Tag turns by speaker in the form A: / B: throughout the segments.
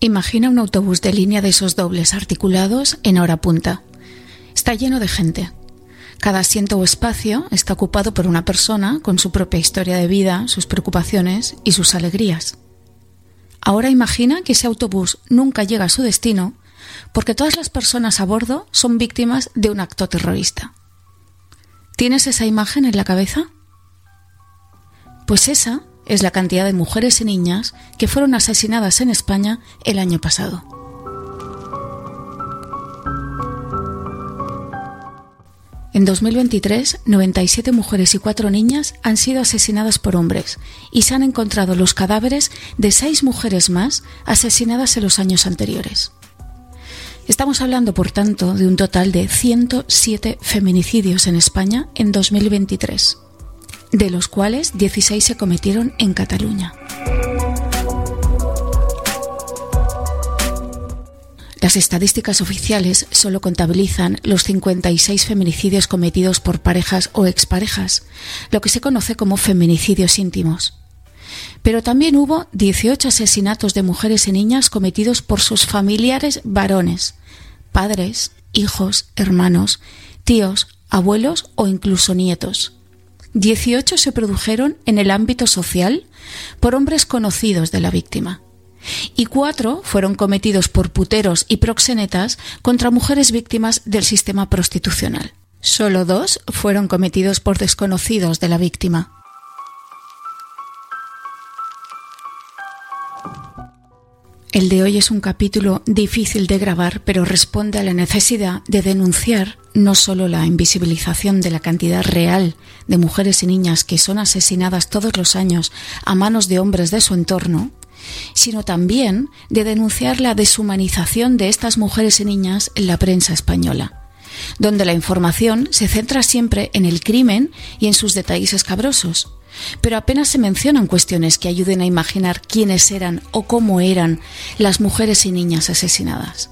A: Imagina un autobús de línea de esos dobles articulados en hora punta. Está lleno de gente. Cada asiento o espacio está ocupado por una persona con su propia historia de vida, sus preocupaciones y sus alegrías. Ahora imagina que ese autobús nunca llega a su destino porque todas las personas a bordo son víctimas de un acto terrorista. ¿Tienes esa imagen en la cabeza? Pues esa es la cantidad de mujeres y niñas que fueron asesinadas en España el año pasado. En 2023, 97 mujeres y 4 niñas han sido asesinadas por hombres y se han encontrado los cadáveres de 6 mujeres más asesinadas en los años anteriores. Estamos hablando, por tanto, de un total de 107 feminicidios en España en 2023 de los cuales 16 se cometieron en Cataluña. Las estadísticas oficiales solo contabilizan los 56 feminicidios cometidos por parejas o exparejas, lo que se conoce como feminicidios íntimos. Pero también hubo 18 asesinatos de mujeres y niñas cometidos por sus familiares varones, padres, hijos, hermanos, tíos, abuelos o incluso nietos. 18 se produjeron en el ámbito social por hombres conocidos de la víctima y cuatro fueron cometidos por puteros y proxenetas contra mujeres víctimas del sistema prostitucional. Solo dos fueron cometidos por desconocidos de la víctima. El de hoy es un capítulo difícil de grabar, pero responde a la necesidad de denunciar no solo la invisibilización de la cantidad real de mujeres y niñas que son asesinadas todos los años a manos de hombres de su entorno, sino también de denunciar la deshumanización de estas mujeres y niñas en la prensa española, donde la información se centra siempre en el crimen y en sus detalles escabrosos pero apenas se mencionan cuestiones que ayuden a imaginar quiénes eran o cómo eran las mujeres y niñas asesinadas.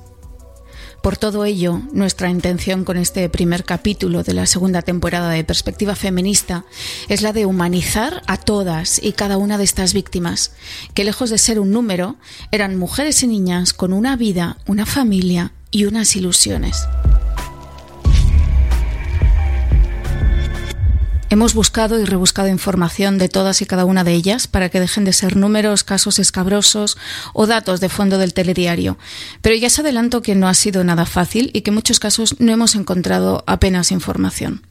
A: Por todo ello, nuestra intención con este primer capítulo de la segunda temporada de Perspectiva Feminista es la de humanizar a todas y cada una de estas víctimas, que lejos de ser un número, eran mujeres y niñas con una vida, una familia y unas ilusiones. Hemos buscado y rebuscado información de todas y cada una de ellas para que dejen de ser números, casos escabrosos o datos de fondo del telediario. Pero ya se adelanto que no ha sido nada fácil y que en muchos casos no hemos encontrado apenas información.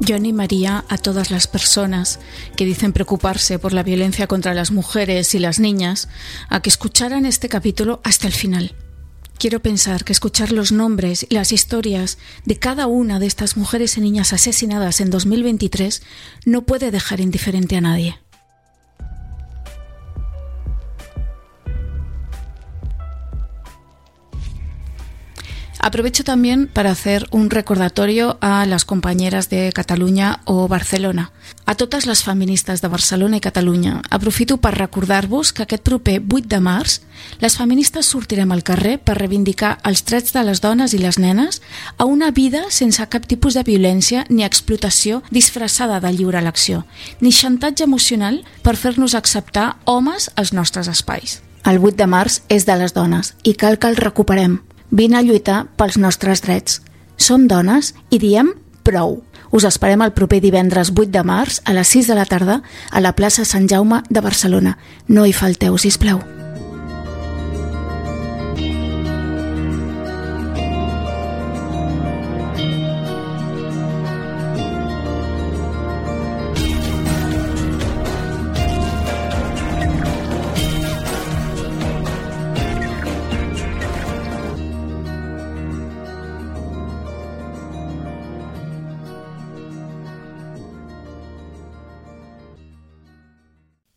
A: Yo animaría a todas las personas que dicen preocuparse por la violencia contra las mujeres y las niñas a que escucharan este capítulo hasta el final Quiero pensar que escuchar los nombres y las historias de cada una de estas mujeres y niñas asesinadas en 2023 no puede dejar indiferente a nadie. Aprovecho también para hacer un recordatorio a las compañeras de Catalunya o Barcelona. A totes les feministes de Barcelona i Catalunya, aprofito per recordar-vos que aquest proper 8 de març les feministes sortirem al carrer per reivindicar els drets de les dones i les nenes a una vida sense cap tipus de violència ni explotació disfressada de lliure elecció, ni xantatge emocional per fer-nos acceptar homes als nostres espais. El 8 de març és de les dones i cal que el recuperem. Vine a lluitar pels nostres drets. Som dones i diem prou. Us esperem el proper divendres 8 de març a les 6 de la tarda a la plaça Sant Jaume de Barcelona. No hi falteu, si plau.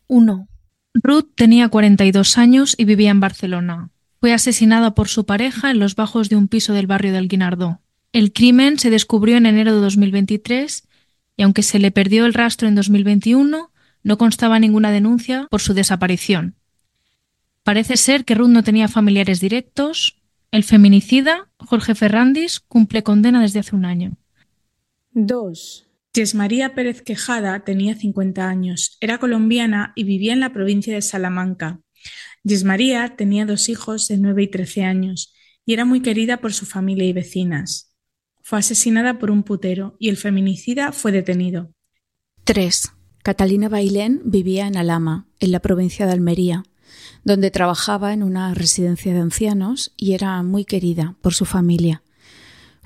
B: 1. Ruth tenía 42 años y vivía en Barcelona. Fue asesinada por su pareja en los bajos de un piso del barrio del Guinardó. El crimen se descubrió en enero de 2023 y aunque se le perdió el rastro en 2021, no constaba ninguna denuncia por su desaparición. Parece ser que Ruth no tenía familiares directos. El feminicida, Jorge Ferrandis, cumple condena desde hace un año.
C: 2. Yes María Pérez Quejada tenía 50 años, era colombiana y vivía en la provincia de Salamanca. Yes María tenía dos hijos de 9 y 13 años y era muy querida por su familia y vecinas. Fue asesinada por un putero y el feminicida fue detenido.
A: 3. Catalina Bailén vivía en Alama, en la provincia de Almería, donde trabajaba en una residencia de ancianos y era muy querida por su familia.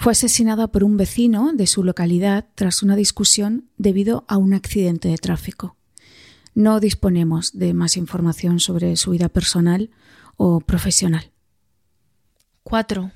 A: Fue asesinada por un vecino de su localidad tras una discusión debido a un accidente de tráfico. No disponemos de más información sobre su vida personal o profesional.
B: 4.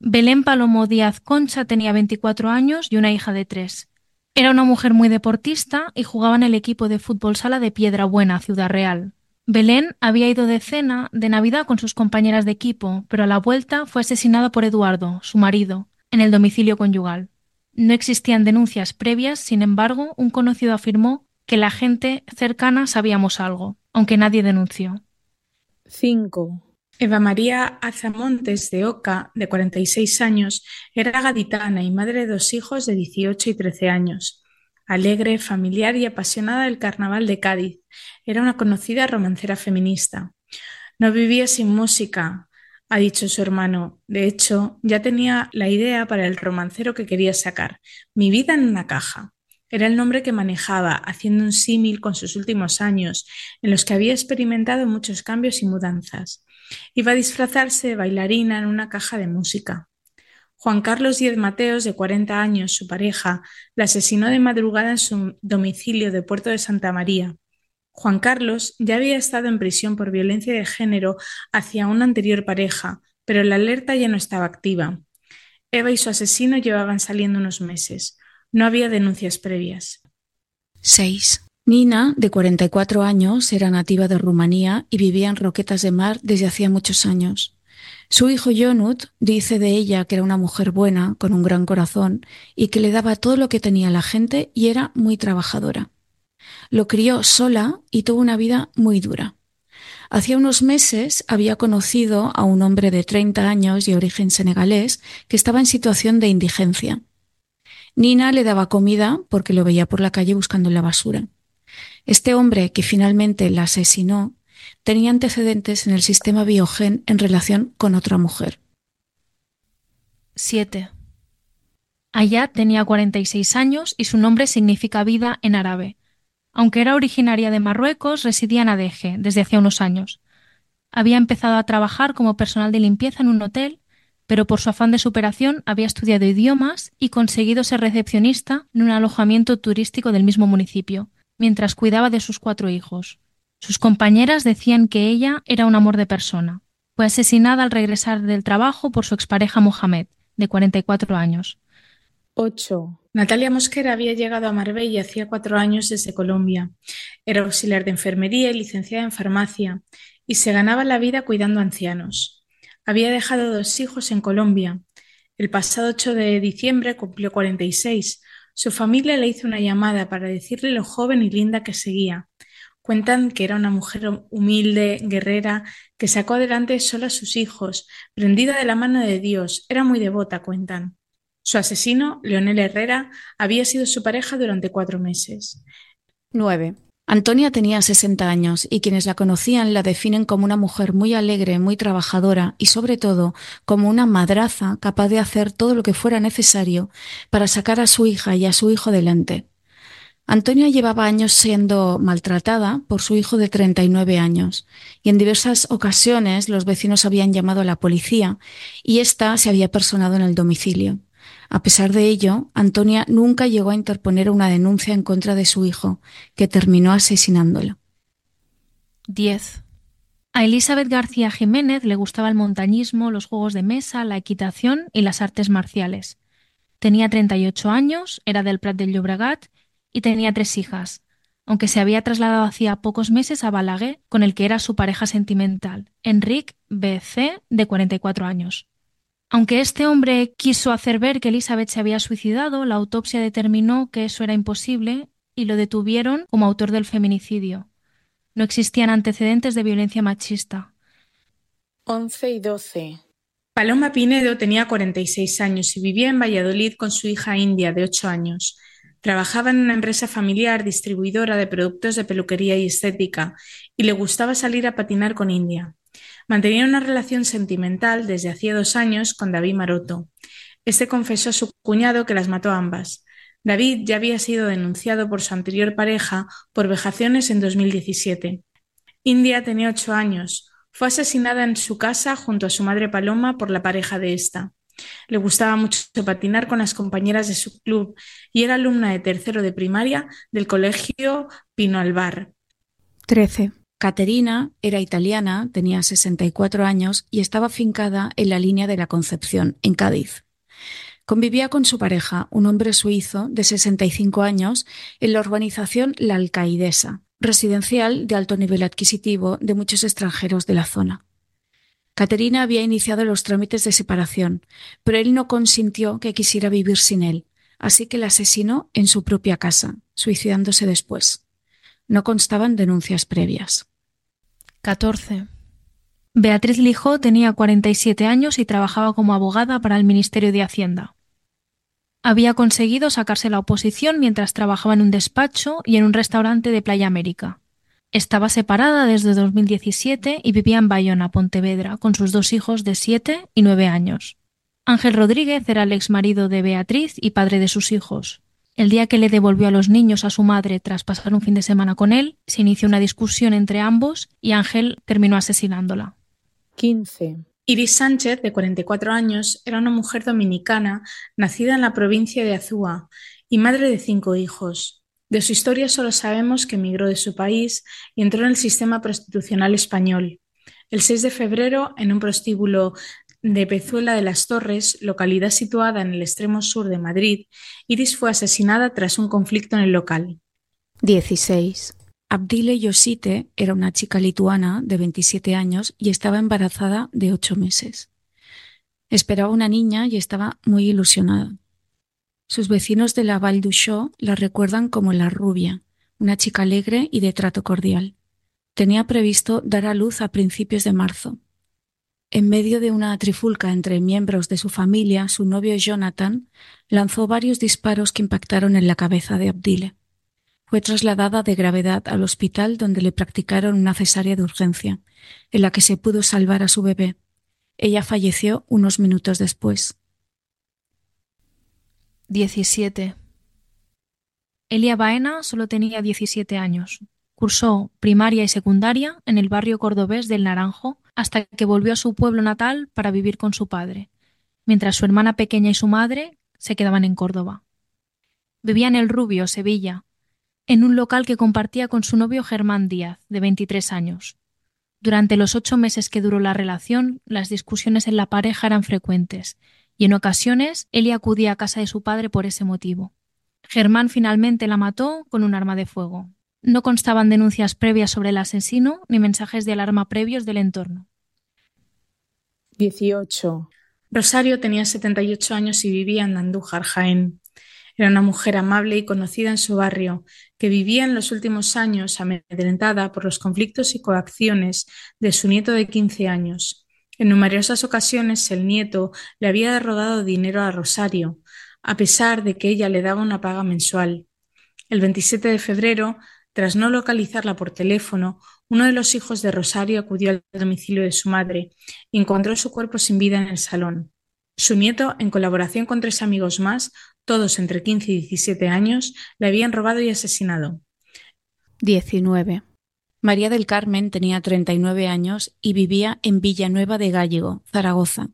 B: Belén Palomo Díaz Concha tenía 24 años y una hija de 3. Era una mujer muy deportista y jugaba en el equipo de fútbol sala de Piedra Buena, Ciudad Real. Belén había ido de cena de Navidad con sus compañeras de equipo, pero a la vuelta fue asesinada por Eduardo, su marido, en el domicilio conyugal. No existían denuncias previas, sin embargo, un conocido afirmó que la gente cercana sabíamos algo, aunque nadie denunció.
C: 5. Eva María Azamontes de Oca, de 46 años, era gaditana y madre de dos hijos de 18 y 13 años. Alegre, familiar y apasionada del carnaval de Cádiz, era una conocida romancera feminista. No vivía sin música, ha dicho su hermano. De hecho, ya tenía la idea para el romancero que quería sacar, Mi vida en una caja. Era el nombre que manejaba, haciendo un símil con sus últimos años, en los que había experimentado muchos cambios y mudanzas. Iba a disfrazarse de bailarina en una caja de música. Juan Carlos Diez Mateos, de 40 años, su pareja, la asesinó de madrugada en su domicilio de Puerto de Santa María. Juan Carlos ya había estado en prisión por violencia de género hacia una anterior pareja, pero la alerta ya no estaba activa. Eva y su asesino llevaban saliendo unos meses. No había denuncias previas.
A: 6. Nina, de 44 años, era nativa de Rumanía y vivía en Roquetas de Mar desde hacía muchos años. Su hijo Jonut dice de ella que era una mujer buena, con un gran corazón, y que le daba todo lo que tenía la gente y era muy trabajadora. Lo crió sola y tuvo una vida muy dura. Hacía unos meses había conocido a un hombre de 30 años y origen senegalés que estaba en situación de indigencia. Nina le daba comida porque lo veía por la calle buscando la basura. Este hombre, que finalmente la asesinó, tenía antecedentes en el sistema biogen en relación con otra mujer.
B: 7. Ayat tenía 46 años y su nombre significa vida en árabe. Aunque era originaria de Marruecos, residía en Adeje desde hacía unos años. Había empezado a trabajar como personal de limpieza en un hotel, pero por su afán de superación había estudiado idiomas y conseguido ser recepcionista en un alojamiento turístico del mismo municipio, mientras cuidaba de sus cuatro hijos. Sus compañeras decían que ella era un amor de persona. Fue asesinada al regresar del trabajo por su expareja Mohamed, de 44 años.
C: 8. Natalia Mosquera había llegado a Marbella hacía cuatro años desde Colombia. Era auxiliar de enfermería y licenciada en farmacia, y se ganaba la vida cuidando ancianos. Había dejado dos hijos en Colombia. El pasado 8 de diciembre cumplió 46. Su familia le hizo una llamada para decirle lo joven y linda que seguía. Cuentan que era una mujer humilde, guerrera, que sacó adelante sola a sus hijos, prendida de la mano de Dios. Era muy devota, cuentan. Su asesino, Leonel Herrera, había sido su pareja durante cuatro meses.
A: 9. Antonia tenía 60 años y quienes la conocían la definen como una mujer muy alegre, muy trabajadora y sobre todo como una madraza capaz de hacer todo lo que fuera necesario para sacar a su hija y a su hijo delante. Antonia llevaba años siendo maltratada por su hijo de 39 años y en diversas ocasiones los vecinos habían llamado a la policía y ésta se había personado en el domicilio. A pesar de ello, Antonia nunca llegó a interponer una denuncia en contra de su hijo, que terminó asesinándolo.
B: 10. A Elizabeth García Jiménez le gustaba el montañismo, los juegos de mesa, la equitación y las artes marciales. Tenía 38 años, era del Prat del Llobregat y tenía tres hijas, aunque se había trasladado hacía pocos meses a Balaguer, con el que era su pareja sentimental, Enric B.C., de 44 años. Aunque este hombre quiso hacer ver que Elizabeth se había suicidado, la autopsia determinó que eso era imposible y lo detuvieron como autor del feminicidio. No existían antecedentes de violencia machista.
C: 11 y 12. Paloma Pinedo tenía 46 años y vivía en Valladolid con su hija India de 8 años. Trabajaba en una empresa familiar distribuidora de productos de peluquería y estética y le gustaba salir a patinar con India. Mantenía una relación sentimental desde hacía dos años con David Maroto. Este confesó a su cuñado que las mató ambas. David ya había sido denunciado por su anterior pareja por vejaciones en 2017. India tenía ocho años. Fue asesinada en su casa junto a su madre Paloma por la pareja de esta. Le gustaba mucho patinar con las compañeras de su club y era alumna de tercero de primaria del colegio Pino Albar.
A: 13. Caterina era italiana, tenía 64 años y estaba fincada en la línea de la Concepción, en Cádiz. Convivía con su pareja, un hombre suizo de 65 años, en la urbanización La Alcaidesa, residencial de alto nivel adquisitivo de muchos extranjeros de la zona. Caterina había iniciado los trámites de separación, pero él no consintió que quisiera vivir sin él, así que la asesinó en su propia casa, suicidándose después. No constaban denuncias previas.
B: 14. Beatriz Lijó tenía 47 años y trabajaba como abogada para el Ministerio de Hacienda. Había conseguido sacarse la oposición mientras trabajaba en un despacho y en un restaurante de Playa América. Estaba separada desde 2017 y vivía en Bayona, Pontevedra, con sus dos hijos de 7 y 9 años. Ángel Rodríguez era el ex marido de Beatriz y padre de sus hijos. El día que le devolvió a los niños a su madre tras pasar un fin de semana con él, se inició una discusión entre ambos y Ángel terminó asesinándola.
C: 15. Iris Sánchez, de 44 años, era una mujer dominicana nacida en la provincia de Azúa y madre de cinco hijos. De su historia solo sabemos que emigró de su país y entró en el sistema prostitucional español. El 6 de febrero, en un prostíbulo de Pezuela de las Torres, localidad situada en el extremo sur de Madrid, Iris fue asesinada tras un conflicto en el local.
A: 16. Abdile Yosite era una chica lituana de 27 años y estaba embarazada de 8 meses. Esperaba una niña y estaba muy ilusionada. Sus vecinos de la Val la recuerdan como la rubia, una chica alegre y de trato cordial. Tenía previsto dar a luz a principios de marzo. En medio de una trifulca entre miembros de su familia, su novio Jonathan lanzó varios disparos que impactaron en la cabeza de Abdile. Fue trasladada de gravedad al hospital donde le practicaron una cesárea de urgencia, en la que se pudo salvar a su bebé. Ella falleció unos minutos después.
B: 17. Elia Baena solo tenía 17 años. Cursó primaria y secundaria en el barrio cordobés del Naranjo hasta que volvió a su pueblo natal para vivir con su padre, mientras su hermana pequeña y su madre se quedaban en Córdoba. Vivía en El Rubio, Sevilla, en un local que compartía con su novio Germán Díaz, de 23 años. Durante los ocho meses que duró la relación, las discusiones en la pareja eran frecuentes y en ocasiones Eli acudía a casa de su padre por ese motivo. Germán finalmente la mató con un arma de fuego. No constaban denuncias previas sobre el asesino ni mensajes de alarma previos del entorno.
C: 18. Rosario tenía 78 años y vivía en Andújar, Jaén. Era una mujer amable y conocida en su barrio, que vivía en los últimos años amedrentada por los conflictos y coacciones de su nieto de 15 años. En numerosas ocasiones el nieto le había derrogado dinero a Rosario, a pesar de que ella le daba una paga mensual. El 27 de febrero, tras no localizarla por teléfono, uno de los hijos de Rosario acudió al domicilio de su madre y encontró su cuerpo sin vida en el salón. Su nieto, en colaboración con tres amigos más, todos entre 15 y 17 años, le habían robado y asesinado.
A: 19. María del Carmen tenía 39 años y vivía en Villanueva de Gallego, Zaragoza.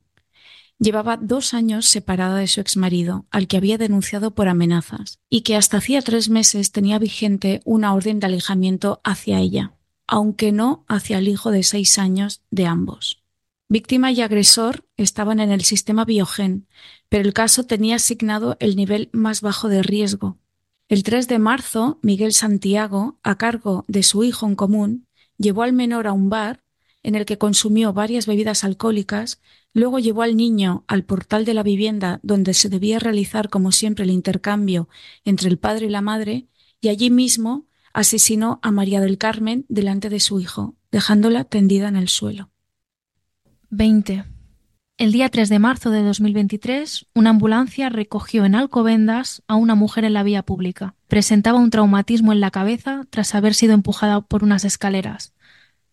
A: Llevaba dos años separada de su exmarido, al que había denunciado por amenazas, y que hasta hacía tres meses tenía vigente una orden de alejamiento hacia ella, aunque no hacia el hijo de seis años de ambos. Víctima y agresor estaban en el sistema Biogen, pero el caso tenía asignado el nivel más bajo de riesgo, el 3 de marzo, Miguel Santiago, a cargo de su hijo en común, llevó al menor a un bar en el que consumió varias bebidas alcohólicas, luego llevó al niño al portal de la vivienda donde se debía realizar como siempre el intercambio entre el padre y la madre, y allí mismo asesinó a María del Carmen delante de su hijo, dejándola tendida en el suelo.
B: 20. El día 3 de marzo de 2023, una ambulancia recogió en Alcobendas a una mujer en la vía pública. Presentaba un traumatismo en la cabeza tras haber sido empujada por unas escaleras.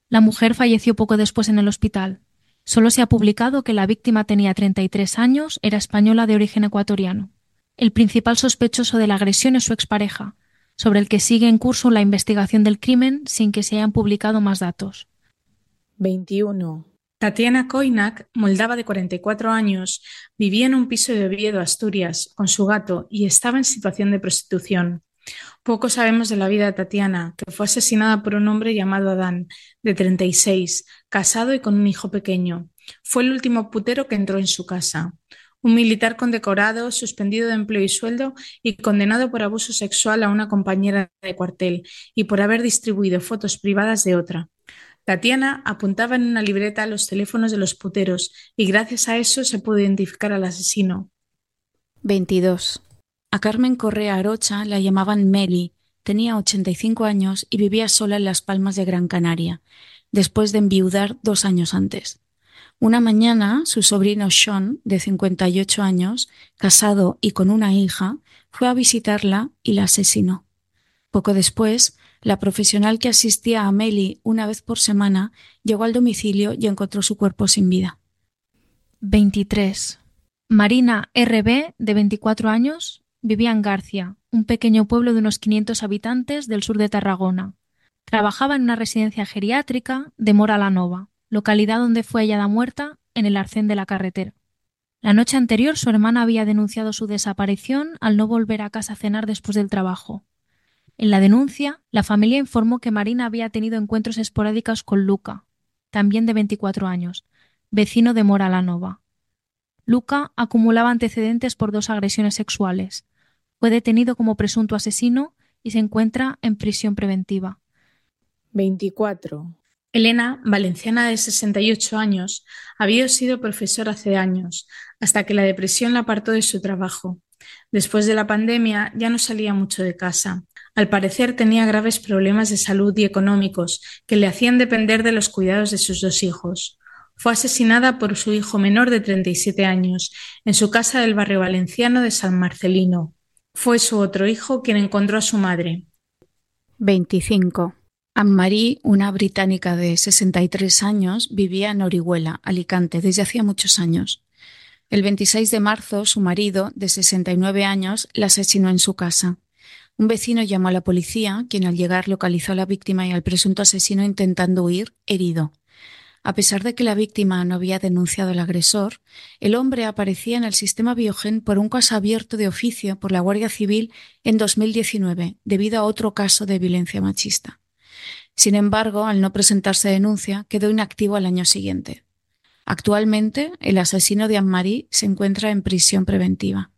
B: La mujer falleció poco después en el hospital. Solo se ha publicado que la víctima tenía 33 años, era española de origen ecuatoriano. El principal sospechoso de la agresión es su expareja, sobre el que sigue en curso la investigación del crimen sin que se hayan publicado más datos.
C: 21. Tatiana Koinak, moldava de 44 años, vivía en un piso de Oviedo, Asturias, con su gato y estaba en situación de prostitución. Poco sabemos de la vida de Tatiana, que fue asesinada por un hombre llamado Adán, de 36, casado y con un hijo pequeño. Fue el último putero que entró en su casa. Un militar condecorado, suspendido de empleo y sueldo y condenado por abuso sexual a una compañera de cuartel y por haber distribuido fotos privadas de otra. Tatiana apuntaba en una libreta los teléfonos de los puteros y gracias a eso se pudo identificar al asesino.
A: 22. A Carmen Correa Arocha la llamaban Meli, tenía 85 años y vivía sola en las Palmas de Gran Canaria, después de enviudar dos años antes. Una mañana, su sobrino Sean, de 58 años, casado y con una hija, fue a visitarla y la asesinó. Poco después, la profesional que asistía a Meli una vez por semana llegó al domicilio y encontró su cuerpo sin vida.
B: 23. Marina RB, de 24 años, vivía en Garcia, un pequeño pueblo de unos 500 habitantes del sur de Tarragona. Trabajaba en una residencia geriátrica de Mora la Nova, localidad donde fue hallada muerta en el arcén de la carretera. La noche anterior su hermana había denunciado su desaparición al no volver a casa a cenar después del trabajo. En la denuncia, la familia informó que Marina había tenido encuentros esporádicos con Luca, también de 24 años, vecino de Moralanova. Luca acumulaba antecedentes por dos agresiones sexuales. Fue detenido como presunto asesino y se encuentra en prisión preventiva.
C: 24. Elena, valenciana de 68 años, había sido profesora hace años, hasta que la depresión la apartó de su trabajo. Después de la pandemia ya no salía mucho de casa. Al parecer tenía graves problemas de salud y económicos que le hacían depender de los cuidados de sus dos hijos. Fue asesinada por su hijo menor de 37 años en su casa del barrio valenciano de San Marcelino. Fue su otro hijo quien encontró a su madre.
A: 25. Anne-Marie, una británica de 63 años, vivía en Orihuela, Alicante, desde hacía muchos años. El 26 de marzo, su marido, de 69 años, la asesinó en su casa. Un vecino llamó a la policía, quien al llegar localizó a la víctima y al presunto asesino intentando huir, herido. A pesar de que la víctima no había denunciado al agresor, el hombre aparecía en el sistema Biogen por un caso abierto de oficio por la Guardia Civil en 2019, debido a otro caso de violencia machista. Sin embargo, al no presentarse denuncia, quedó inactivo al año siguiente. Actualmente, el asesino de Anne-Marie se encuentra en prisión preventiva.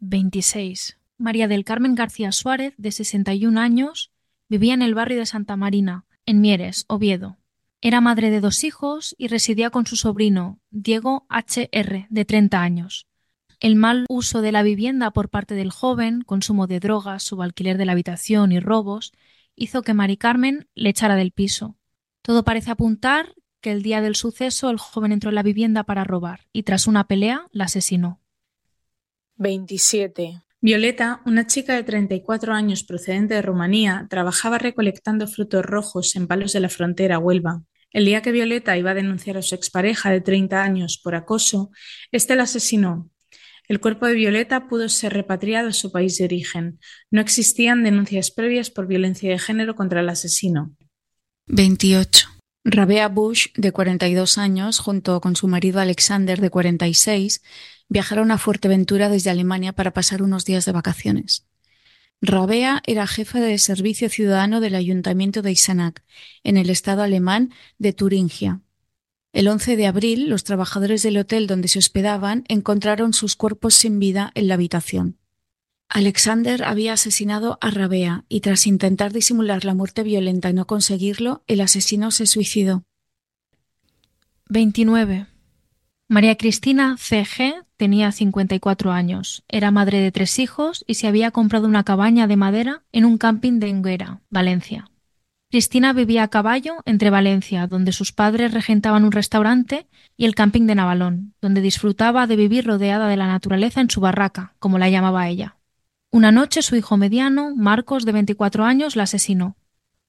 B: 26. María del Carmen García Suárez, de 61 años, vivía en el barrio de Santa Marina, en Mieres, Oviedo. Era madre de dos hijos y residía con su sobrino, Diego H.R., de 30 años. El mal uso de la vivienda por parte del joven, consumo de drogas, subalquiler de la habitación y robos, hizo que Mari Carmen le echara del piso. Todo parece apuntar que el día del suceso el joven entró en la vivienda para robar y tras una pelea la asesinó.
C: 27. Violeta, una chica de 34 años procedente de Rumanía, trabajaba recolectando frutos rojos en palos de la frontera Huelva. El día que Violeta iba a denunciar a su expareja de 30 años por acoso, este la asesinó. El cuerpo de Violeta pudo ser repatriado a su país de origen. No existían denuncias previas por violencia de género contra el asesino.
A: 28. Rabea Bush, de 42 años, junto con su marido Alexander, de 46, viajaron a Fuerteventura desde Alemania para pasar unos días de vacaciones. Rabea era jefe de servicio ciudadano del ayuntamiento de Isanach, en el estado alemán de Turingia. El 11 de abril, los trabajadores del hotel donde se hospedaban encontraron sus cuerpos sin vida en la habitación. Alexander había asesinado a Rabea y tras intentar disimular la muerte violenta y no conseguirlo, el asesino se suicidó.
B: 29. María Cristina C.G. tenía 54 años, era madre de tres hijos y se había comprado una cabaña de madera en un camping de Enguera, Valencia. Cristina vivía a caballo entre Valencia, donde sus padres regentaban un restaurante, y el camping de Navalón, donde disfrutaba de vivir rodeada de la naturaleza en su barraca, como la llamaba ella. Una noche su hijo mediano, Marcos, de 24 años, la asesinó.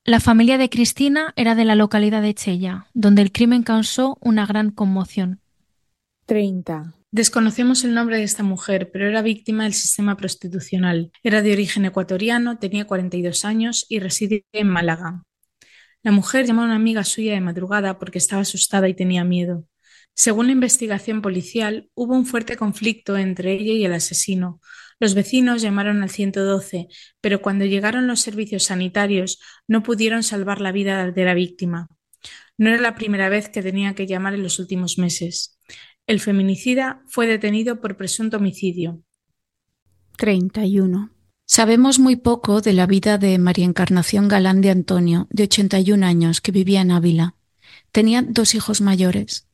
B: La familia de Cristina era de la localidad de Chella, donde el crimen causó una gran conmoción.
C: 30. Desconocemos el nombre de esta mujer, pero era víctima del sistema prostitucional. Era de origen ecuatoriano, tenía 42 años y residía en Málaga. La mujer llamó a una amiga suya de madrugada porque estaba asustada y tenía miedo. Según la investigación policial, hubo un fuerte conflicto entre ella y el asesino. Los vecinos llamaron al 112, pero cuando llegaron los servicios sanitarios no pudieron salvar la vida de la víctima. No era la primera vez que tenía que llamar en los últimos meses. El feminicida fue detenido por presunto homicidio.
A: 31. Sabemos muy poco de la vida de María Encarnación Galán de Antonio, de 81 años, que vivía en Ávila. Tenía dos hijos mayores.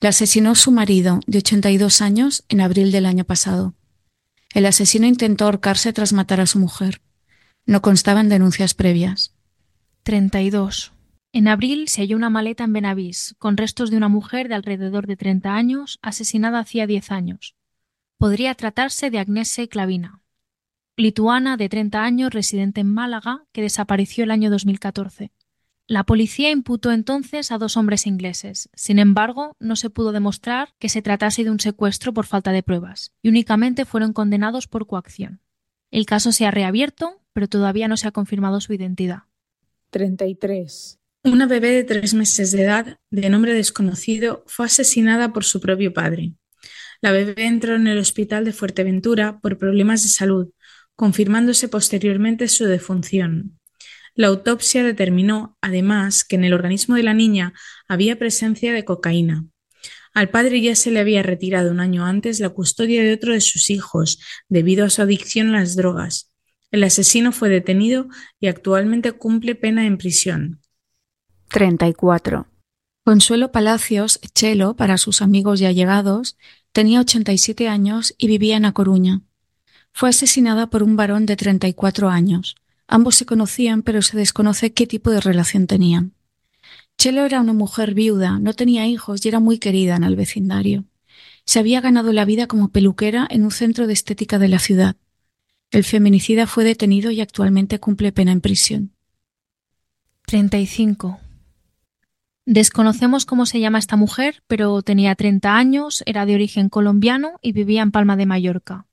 A: La asesinó su marido, de 82 años, en abril del año pasado. El asesino intentó ahorcarse tras matar a su mujer. No constaban denuncias previas.
B: 32. En abril se halló una maleta en Benavís, con restos de una mujer de alrededor de 30 años, asesinada hacía 10 años. Podría tratarse de Agnese Clavina lituana de 30 años residente en Málaga que desapareció el año 2014. La policía imputó entonces a dos hombres ingleses. Sin embargo, no se pudo demostrar que se tratase de un secuestro por falta de pruebas, y únicamente fueron condenados por coacción. El caso se ha reabierto, pero todavía no se ha confirmado su identidad.
C: 33. Una bebé de tres meses de edad, de nombre desconocido, fue asesinada por su propio padre. La bebé entró en el hospital de Fuerteventura por problemas de salud confirmándose posteriormente su defunción. La autopsia determinó, además, que en el organismo de la niña había presencia de cocaína. Al padre ya se le había retirado un año antes la custodia de otro de sus hijos, debido a su adicción a las drogas. El asesino fue detenido y actualmente cumple pena en prisión.
A: 34. Consuelo Palacios, Chelo, para sus amigos y allegados, tenía 87 años y vivía en A Coruña. Fue asesinada por un varón de 34 años. Ambos se conocían, pero se desconoce qué tipo de relación tenían. Chelo era una mujer viuda, no tenía hijos y era muy querida en el vecindario. Se había ganado la vida como peluquera en un centro de estética de la ciudad. El feminicida fue detenido y actualmente cumple pena en prisión.
B: 35. Desconocemos cómo se llama esta mujer, pero tenía 30 años, era de origen colombiano y vivía en Palma de Mallorca.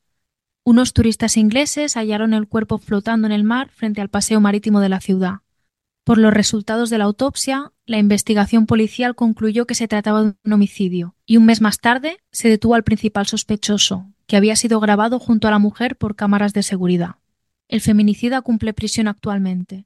B: Unos turistas ingleses hallaron el cuerpo flotando en el mar frente al paseo marítimo de la ciudad. Por los resultados de la autopsia, la investigación policial concluyó que se trataba de un homicidio, y un mes más tarde se detuvo al principal sospechoso, que había sido grabado junto a la mujer por cámaras de seguridad. El feminicida cumple prisión actualmente.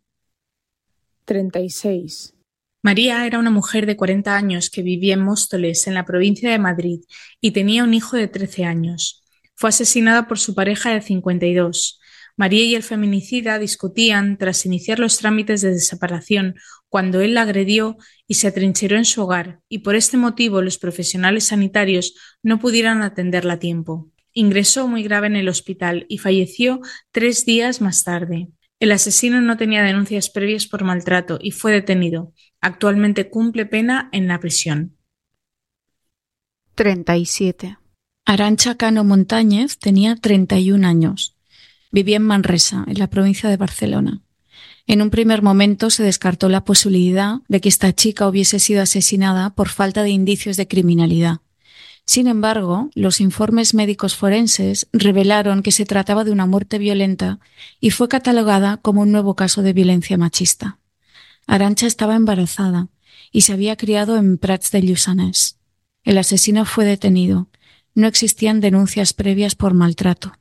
C: 36. María era una mujer de 40 años que vivía en Móstoles, en la provincia de Madrid, y tenía un hijo de 13 años. Fue asesinada por su pareja de 52. María y el feminicida discutían tras iniciar los trámites de separación cuando él la agredió y se atrincheró en su hogar, y por este motivo los profesionales sanitarios no pudieron atenderla a tiempo. Ingresó muy grave en el hospital y falleció tres días más tarde. El asesino no tenía denuncias previas por maltrato y fue detenido. Actualmente cumple pena en la prisión.
A: 37. Arancha Cano Montañez tenía 31 años. Vivía en Manresa, en la provincia de Barcelona. En un primer momento se descartó la posibilidad de que esta chica hubiese sido asesinada por falta de indicios de criminalidad. Sin embargo, los informes médicos forenses revelaron que se trataba de una muerte violenta y fue catalogada como un nuevo caso de violencia machista. Arancha estaba embarazada y se había criado en Prats de Lluçanès. El asesino fue detenido no existían denuncias previas por maltrato.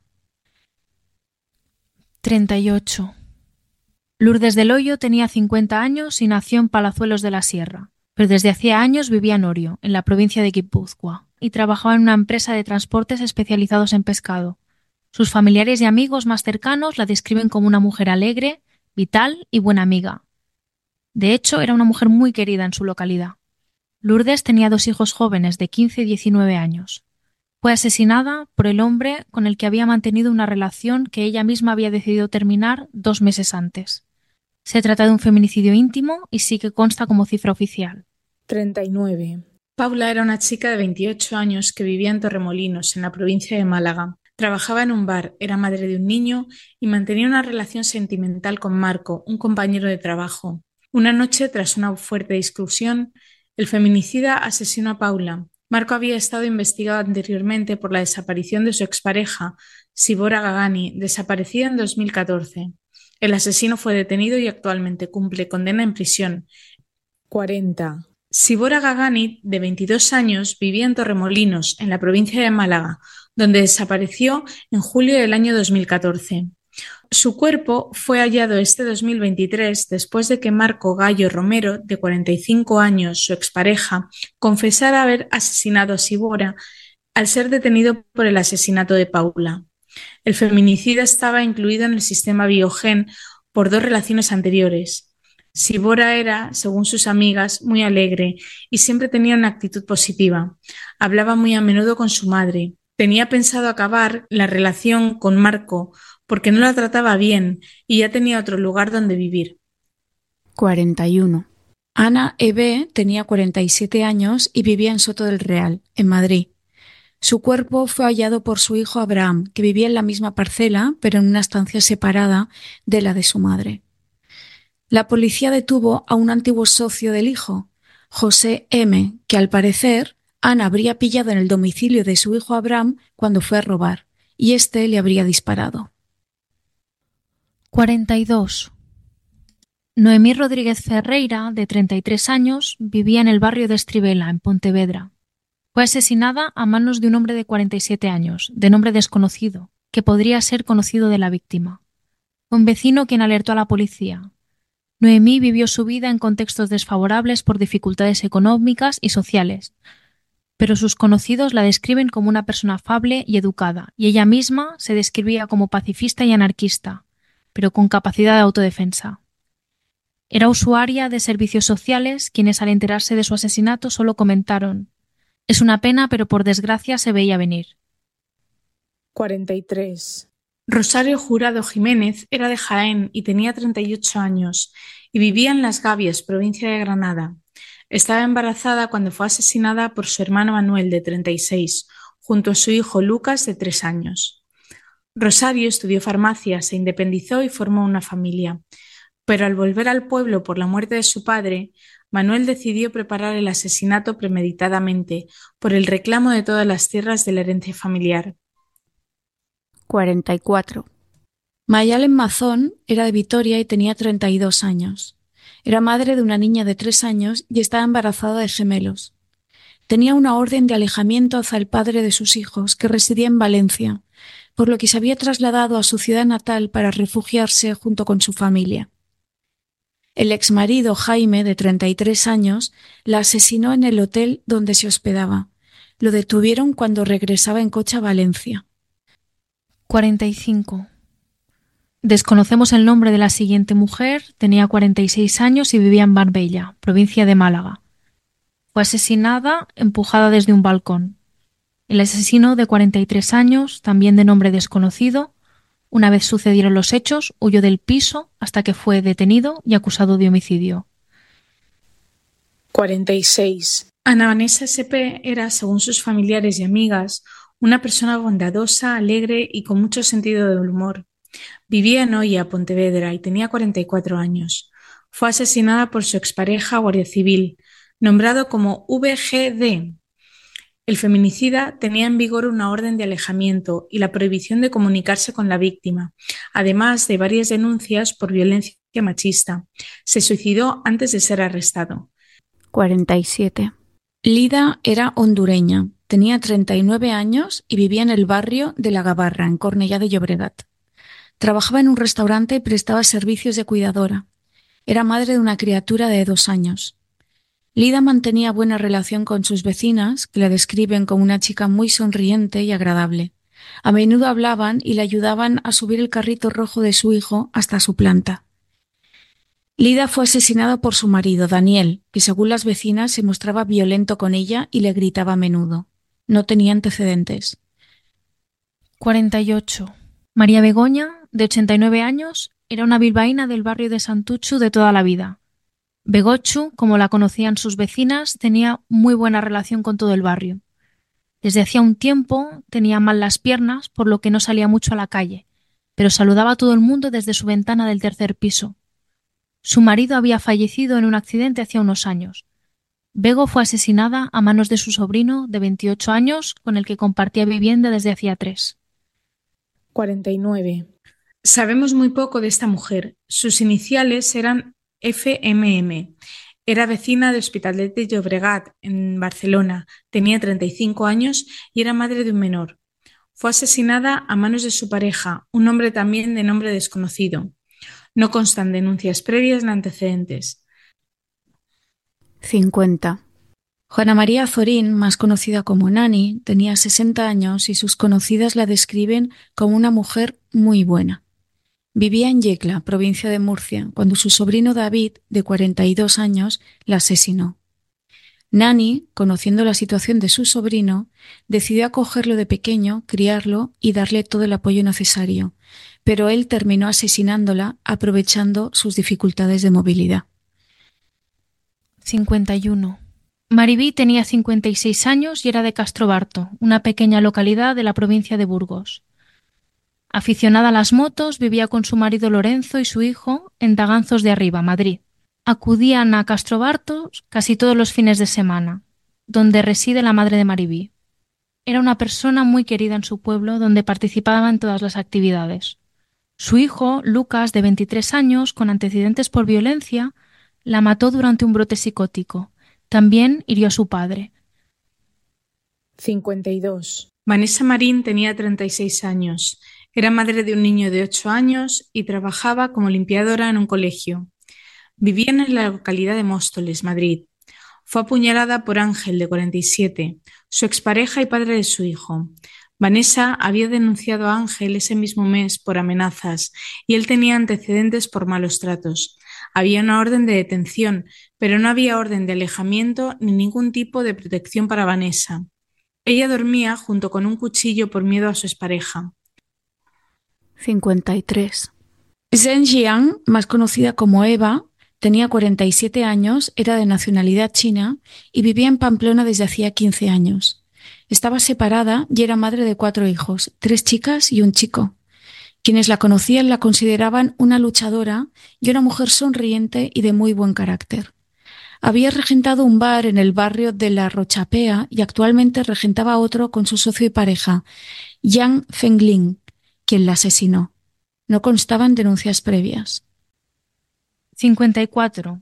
B: 38. Lourdes del Hoyo tenía 50 años y nació en Palazuelos de la Sierra, pero desde hacía años vivía en Orio, en la provincia de Guipúzcoa, y trabajaba en una empresa de transportes especializados en pescado. Sus familiares y amigos más cercanos la describen como una mujer alegre, vital y buena amiga. De hecho, era una mujer muy querida en su localidad. Lourdes tenía dos hijos jóvenes de 15 y 19 años. Fue asesinada por el hombre con el que había mantenido una relación que ella misma había decidido terminar dos meses antes. Se trata de un feminicidio íntimo y sí que consta como cifra oficial.
C: 39. Paula era una chica de 28 años que vivía en Torremolinos, en la provincia de Málaga. Trabajaba en un bar, era madre de un niño y mantenía una relación sentimental con Marco, un compañero de trabajo. Una noche, tras una fuerte discusión, el feminicida asesinó a Paula. Marco había estado investigado anteriormente por la desaparición de su expareja, Sibora Gagani, desaparecida en 2014. El asesino fue detenido y actualmente cumple condena en prisión. 40. Sibora Gagani, de 22 años, vivía en Torremolinos, en la provincia de Málaga, donde desapareció en julio del año 2014. Su cuerpo fue hallado este 2023 después de que Marco Gallo Romero, de 45 años, su expareja, confesara haber asesinado a Sibora al ser detenido por el asesinato de Paula. El feminicida estaba incluido en el sistema Biogen por dos relaciones anteriores. Sibora era, según sus amigas, muy alegre y siempre tenía una actitud positiva. Hablaba muy a menudo con su madre. Tenía pensado acabar la relación con Marco porque no la trataba bien y ya tenía otro lugar donde vivir.
A: 41. Ana E.B. tenía 47 años y vivía en Soto del Real, en Madrid. Su cuerpo fue hallado por su hijo Abraham, que vivía en la misma parcela, pero en una estancia separada de la de su madre. La policía detuvo a un antiguo socio del hijo, José M., que al parecer Ana habría pillado en el domicilio de su hijo Abraham cuando fue a robar, y éste le habría disparado.
B: 42. Noemí Rodríguez Ferreira, de 33 años, vivía en el barrio de Estribela, en Pontevedra. Fue asesinada a manos de un hombre de 47 años, de nombre desconocido, que podría ser conocido de la víctima. Un vecino quien alertó a la policía. Noemí vivió su vida en contextos desfavorables por dificultades económicas y sociales, pero sus conocidos la describen como una persona afable y educada, y ella misma se describía como pacifista y anarquista, pero con capacidad de autodefensa. Era usuaria de servicios sociales, quienes al enterarse de su asesinato solo comentaron es una pena, pero por desgracia se veía venir.
C: 43. Rosario Jurado Jiménez era de Jaén y tenía 38 años y vivía en Las Gavias, provincia de Granada. Estaba embarazada cuando fue asesinada por su hermano Manuel, de 36, junto a su hijo Lucas, de 3 años. Rosario estudió farmacia, se independizó y formó una familia. Pero al volver al pueblo por la muerte de su padre, Manuel decidió preparar el asesinato premeditadamente por el reclamo de todas las tierras de la herencia familiar.
A: 44. Mayalen Mazón era de Vitoria y tenía 32 años. Era madre de una niña de tres años y estaba embarazada de gemelos. Tenía una orden de alejamiento hacia el padre de sus hijos, que residía en Valencia, por lo que se había trasladado a su ciudad natal para refugiarse junto con su familia. El exmarido Jaime, de 33 años, la asesinó en el hotel donde se hospedaba. Lo detuvieron cuando regresaba en coche a Valencia.
B: 45. Desconocemos el nombre de la siguiente mujer, tenía 46 años y vivía en Marbella, provincia de Málaga. Fue asesinada empujada desde un balcón. El asesino de 43 años, también de nombre desconocido, una vez sucedieron los hechos, huyó del piso hasta que fue detenido y acusado de homicidio.
C: 46. Ana Vanessa S.P. era, según sus familiares y amigas, una persona bondadosa, alegre y con mucho sentido del humor. Vivía en Oya, Pontevedra, y tenía 44 años. Fue asesinada por su expareja guardia civil, nombrado como VGD, el feminicida tenía en vigor una orden de alejamiento y la prohibición de comunicarse con la víctima, además de varias denuncias por violencia machista. Se suicidó antes de ser arrestado.
A: 47. Lida era hondureña, tenía 39 años y vivía en el barrio de La Gabarra, en Cornellá de Llobregat. Trabajaba en un restaurante y prestaba servicios de cuidadora. Era madre de una criatura de dos años. Lida mantenía buena relación con sus vecinas, que la describen como una chica muy sonriente y agradable. A menudo hablaban y le ayudaban a subir el carrito rojo de su hijo hasta su planta. Lida fue asesinada por su marido, Daniel, que según las vecinas se mostraba violento con ella y le gritaba a menudo. No tenía antecedentes.
B: 48. María Begoña, de 89 años, Era una bilbaína del barrio de Santuchu de toda la vida. Begochu, como la conocían sus vecinas, tenía muy buena relación con todo el barrio. Desde hacía un tiempo tenía mal las piernas, por lo que no salía mucho a la calle, pero saludaba a todo el mundo desde su ventana del tercer piso. Su marido había fallecido en un accidente hace unos años. Bego fue asesinada a manos de su sobrino de 28 años, con el que compartía vivienda desde hacía tres.
C: 49. Sabemos muy poco de esta mujer. Sus iniciales eran FMM. Era vecina de Hospitalet de Llobregat, en Barcelona. Tenía 35 años y era madre de un menor. Fue asesinada a manos de su pareja, un hombre también de nombre desconocido. No constan denuncias previas ni antecedentes.
A: 50. Juana María Zorín, más conocida como Nani, tenía 60 años y sus conocidas la describen como una mujer muy buena. Vivía en Yecla, provincia de Murcia, cuando su sobrino David, de 42 años, la asesinó. Nani, conociendo la situación de su sobrino, decidió acogerlo de pequeño, criarlo y darle todo el apoyo necesario, pero él terminó asesinándola aprovechando sus dificultades de movilidad.
B: 51. Maribí tenía 56 años y era de Castrobarto, una pequeña localidad de la provincia de Burgos. Aficionada a las motos, vivía con su marido Lorenzo y su hijo en Daganzos de Arriba, Madrid. Acudían a Castrobarto casi todos los fines de semana, donde reside la madre de Maribí. Era una persona muy querida en su pueblo, donde participaba en todas las actividades. Su hijo, Lucas, de 23 años, con antecedentes por violencia, la mató durante un brote psicótico. También hirió a su padre.
C: 52. Vanessa Marín tenía 36 años. Era madre de un niño de 8 años y trabajaba como limpiadora en un colegio. Vivían en la localidad de Móstoles, Madrid. Fue apuñalada por Ángel, de 47, su expareja y padre de su hijo. Vanessa había denunciado a Ángel ese mismo mes por amenazas y él tenía antecedentes por malos tratos. Había una orden de detención, pero no había orden de alejamiento ni ningún tipo de protección para Vanessa. Ella dormía junto con un cuchillo por miedo a su expareja.
A: 53. Zhen Jiang, más conocida como Eva, tenía 47 años, era de nacionalidad china y vivía en Pamplona desde hacía 15 años. Estaba separada y era madre de cuatro hijos, tres chicas y un chico. Quienes la conocían la consideraban una luchadora y una mujer sonriente y de muy buen carácter. Había regentado un bar en el barrio de La Rochapea y actualmente regentaba otro con su socio y pareja, Yang Fengling, quien la asesinó. No constaban denuncias previas.
B: 54.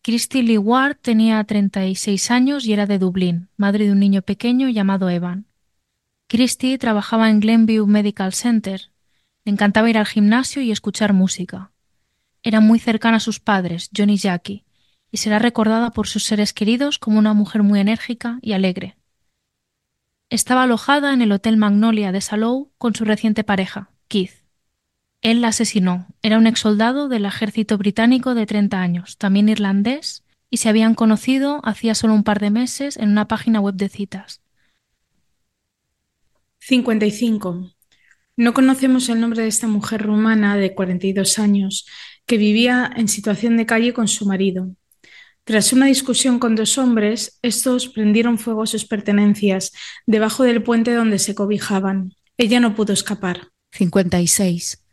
B: Christy Lee Ward tenía 36 años y era de Dublín, madre de un niño pequeño llamado Evan. Christy trabajaba en Glenview Medical Center, le encantaba ir al gimnasio y escuchar música. Era muy cercana a sus padres, John y Jackie, y será recordada por sus seres queridos como una mujer muy enérgica y alegre. Estaba alojada en el Hotel Magnolia de Salou con su reciente pareja, Keith. Él la asesinó. Era un exsoldado del ejército británico de 30 años, también irlandés, y se habían conocido hacía solo un par de meses en una página web de citas.
C: 55. No conocemos el nombre de esta mujer rumana de 42 años que vivía en situación de calle con su marido. Tras una discusión con dos hombres, estos prendieron fuego a sus pertenencias debajo del puente donde se cobijaban. Ella no pudo escapar.
A: 56.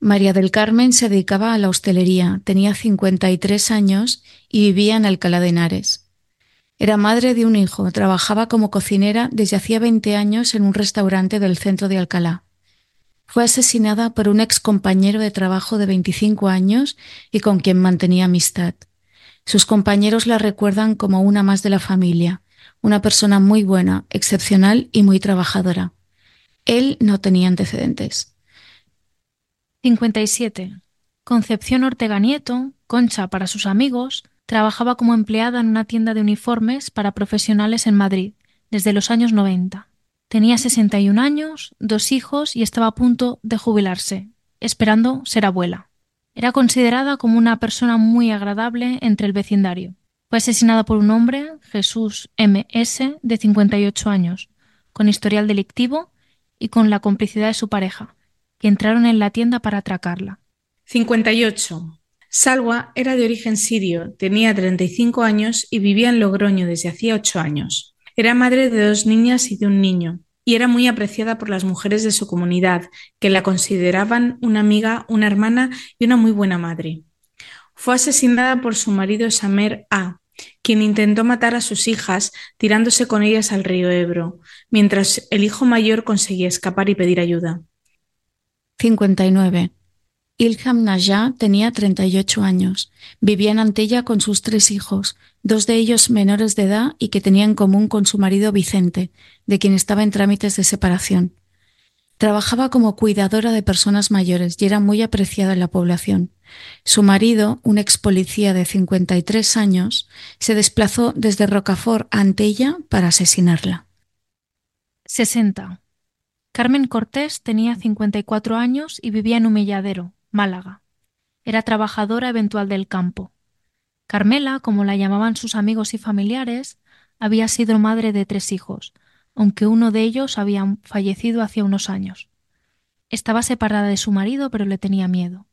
A: María del Carmen se dedicaba a la hostelería, tenía 53 años y vivía en Alcalá de Henares. Era madre de un hijo, trabajaba como cocinera desde hacía 20 años en un restaurante del centro de Alcalá. Fue asesinada por un ex compañero de trabajo de 25 años y con quien mantenía amistad. Sus compañeros la recuerdan como una más de la familia, una persona muy buena, excepcional y muy trabajadora. Él no tenía antecedentes.
B: 57. Concepción Ortega Nieto, Concha para sus amigos, trabajaba como empleada en una tienda de uniformes para profesionales en Madrid desde los años 90. Tenía 61 años, dos hijos y estaba a punto de jubilarse, esperando ser abuela. Era considerada como una persona muy agradable entre el vecindario. Fue asesinada por un hombre, Jesús M.S., de 58 años, con historial delictivo y con la complicidad de su pareja, que entraron en la tienda para atracarla.
C: 58. Salwa era de origen sirio, tenía 35 años y vivía en Logroño desde hacía 8 años. Era madre de dos niñas y de un niño, y era muy apreciada por las mujeres de su comunidad, que la consideraban una amiga, una hermana y una muy buena madre. Fue asesinada por su marido Samer A., quien intentó matar a sus hijas tirándose con ellas al río Ebro, mientras el hijo mayor conseguía escapar y pedir ayuda.
A: 59. Ilham Najah tenía 38 años. Vivía en Antella con sus tres hijos, dos de ellos menores de edad y que tenía en común con su marido Vicente, de quien estaba en trámites de separación. Trabajaba como cuidadora de personas mayores y era muy apreciada en la población. Su marido, un ex policía de 53 años, se desplazó desde Rocafort a Antella para asesinarla.
B: 60. Carmen Cortés tenía 54 años y vivía en Humilladero, Málaga. Era trabajadora eventual del campo. Carmela, como la llamaban sus amigos y familiares, había sido madre de tres hijos, aunque uno de ellos había fallecido hacía unos años. Estaba separada de su marido, pero le tenía miedo.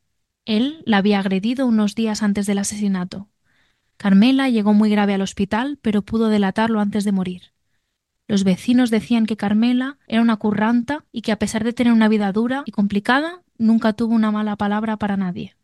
B: Él la había agredido unos días antes del asesinato. Carmela llegó muy grave al hospital, pero pudo delatarlo antes de morir. Los vecinos decían que Carmela era una curranta y que a pesar de tener una vida dura y complicada, nunca tuvo una mala palabra para nadie.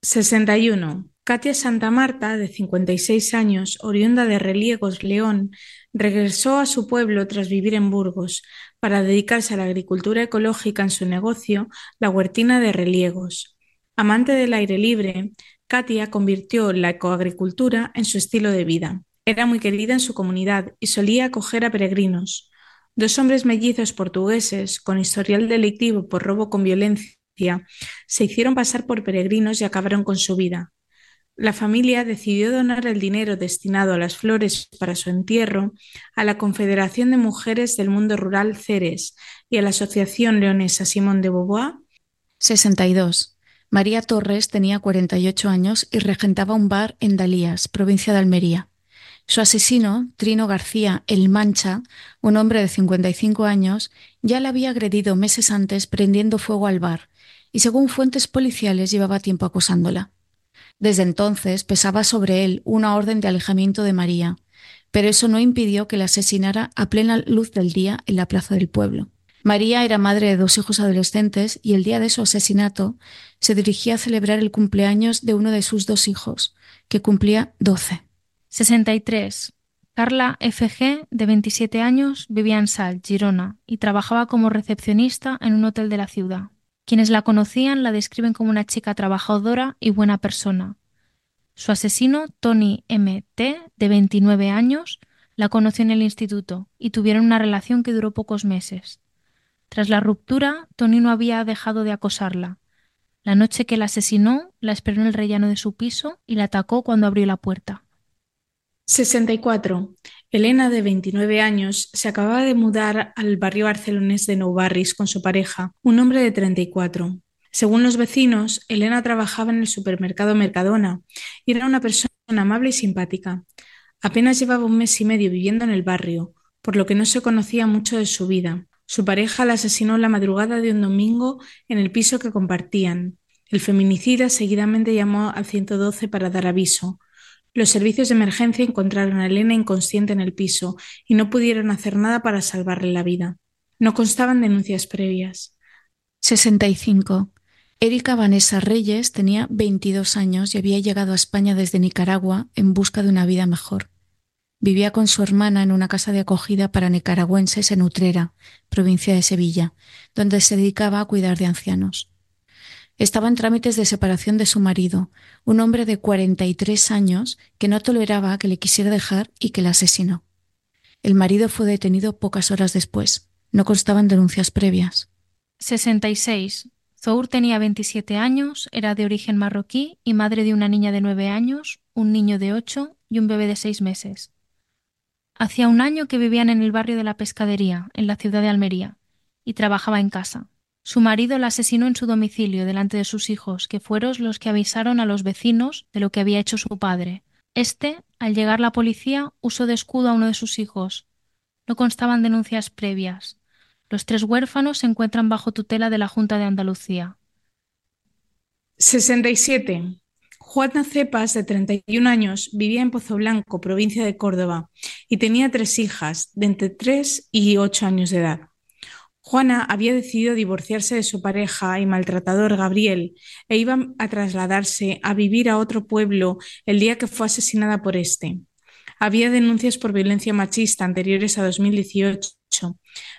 C: 61. Katia Santa Marta, de 56 años, oriunda de Reliegos, León, regresó a su pueblo tras vivir en Burgos, para dedicarse a la agricultura ecológica en su negocio, la huertina de Reliegos. Amante del aire libre, Katia convirtió la ecoagricultura en su estilo de vida. Era muy querida en su comunidad y solía acoger a peregrinos. Dos hombres mellizos portugueses, con historial delictivo por robo con violencia, se hicieron pasar por peregrinos y acabaron con su vida. La familia decidió donar el dinero destinado a las flores para su entierro a la Confederación de Mujeres del Mundo Rural Ceres y a la Asociación Leonesa Simón de Beauvoir.
A: 62. María Torres tenía 48 años y regentaba un bar en Dalías, provincia de Almería. Su asesino, Trino García El Mancha, un hombre de 55 años, ya la había agredido meses antes prendiendo fuego al bar y según fuentes policiales llevaba tiempo acosándola. Desde entonces pesaba sobre él una orden de alejamiento de María, pero eso no impidió que la asesinara a plena luz del día en la plaza del pueblo. María era madre de dos hijos adolescentes y el día de su asesinato se dirigía a celebrar el cumpleaños de uno de sus dos hijos, que cumplía doce.
B: 63. Carla F.G., de 27 años, vivía en Sal, Girona, y trabajaba como recepcionista en un hotel de la ciudad. Quienes la conocían la describen como una chica trabajadora y buena persona. Su asesino, Tony M.T., de 29 años, la conoció en el instituto y tuvieron una relación que duró pocos meses. Tras la ruptura, Tony no había dejado de acosarla. La noche que la asesinó, la esperó en el rellano de su piso y la atacó cuando abrió la puerta.
C: 64. Elena, de 29 años, se acababa de mudar al barrio barcelonés de Nou Barris con su pareja, un hombre de 34. Según los vecinos, Elena trabajaba en el supermercado Mercadona y era una persona amable y simpática. Apenas llevaba un mes y medio viviendo en el barrio, por lo que no se conocía mucho de su vida. Su pareja la asesinó la madrugada de un domingo en el piso que compartían. El feminicida seguidamente llamó al 112 para dar aviso, los servicios de emergencia encontraron a Elena inconsciente en el piso y no pudieron hacer nada para salvarle la vida. No constaban denuncias previas.
A: 65. Erika Vanessa Reyes tenía 22 años y había llegado a España desde Nicaragua en busca de una vida mejor. Vivía con su hermana en una casa de acogida para nicaragüenses en Utrera, provincia de Sevilla, donde se dedicaba a cuidar de ancianos. Estaba en trámites de separación de su marido, un hombre de 43 años que no toleraba que le quisiera dejar y que la asesinó. El marido fue detenido pocas horas después. No constaban denuncias previas.
B: 66. Zour tenía 27 años, era de origen marroquí y madre de una niña de 9 años, un niño de 8 y un bebé de 6 meses. Hacía un año que vivían en el barrio de la Pescadería, en la ciudad de Almería, y trabajaba en casa. Su marido la asesinó en su domicilio delante de sus hijos, que fueron los que avisaron a los vecinos de lo que había hecho su padre. Este, al llegar la policía, usó de escudo a uno de sus hijos. No constaban denuncias previas. Los tres huérfanos se encuentran bajo tutela de la Junta de Andalucía.
C: 67. Juana Cepas, de 31 años, vivía en Pozo Blanco, provincia de Córdoba, y tenía tres hijas, de entre 3 y 8 años de edad. Juana había decidido divorciarse de su pareja y maltratador Gabriel e iba a trasladarse a vivir a otro pueblo el día que fue asesinada por este. Había denuncias por violencia machista anteriores a 2018,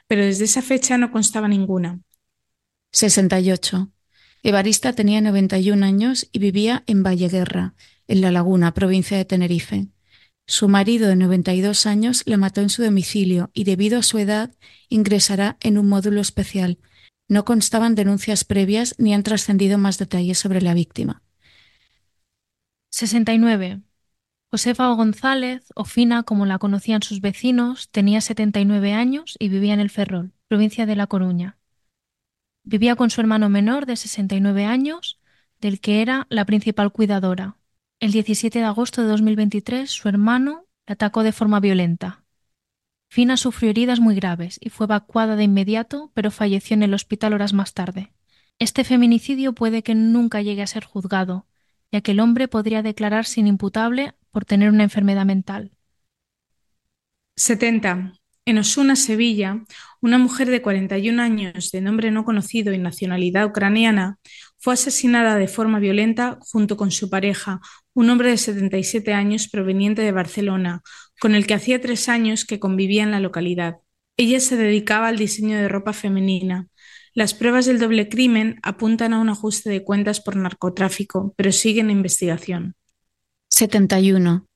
C: pero desde esa fecha no constaba ninguna.
A: 68. Evarista tenía 91 años y vivía en Valleguerra, en La Laguna, provincia de Tenerife. Su marido de 92 años la mató en su domicilio y debido a su edad ingresará en un módulo especial. No constaban denuncias previas ni han trascendido más detalles sobre la víctima.
B: 69. Josefa González, o Fina como la conocían sus vecinos, tenía 79 años y vivía en el Ferrol, provincia de La Coruña. Vivía con su hermano menor de 69 años, del que era la principal cuidadora. El 17 de agosto de 2023, su hermano la atacó de forma violenta. Fina sufrió heridas muy graves y fue evacuada de inmediato, pero falleció en el hospital horas más tarde. Este feminicidio puede que nunca llegue a ser juzgado, ya que el hombre podría declararse inimputable por tener una enfermedad mental.
C: 70. En Osuna, Sevilla, una mujer de 41 años, de nombre no conocido y nacionalidad ucraniana, fue asesinada de forma violenta junto con su pareja, un hombre de 77 años proveniente de Barcelona, con el que hacía tres años que convivía en la localidad. Ella se dedicaba al diseño de ropa femenina. Las pruebas del doble crimen apuntan a un ajuste de cuentas por narcotráfico, pero siguen en investigación.
A: 71.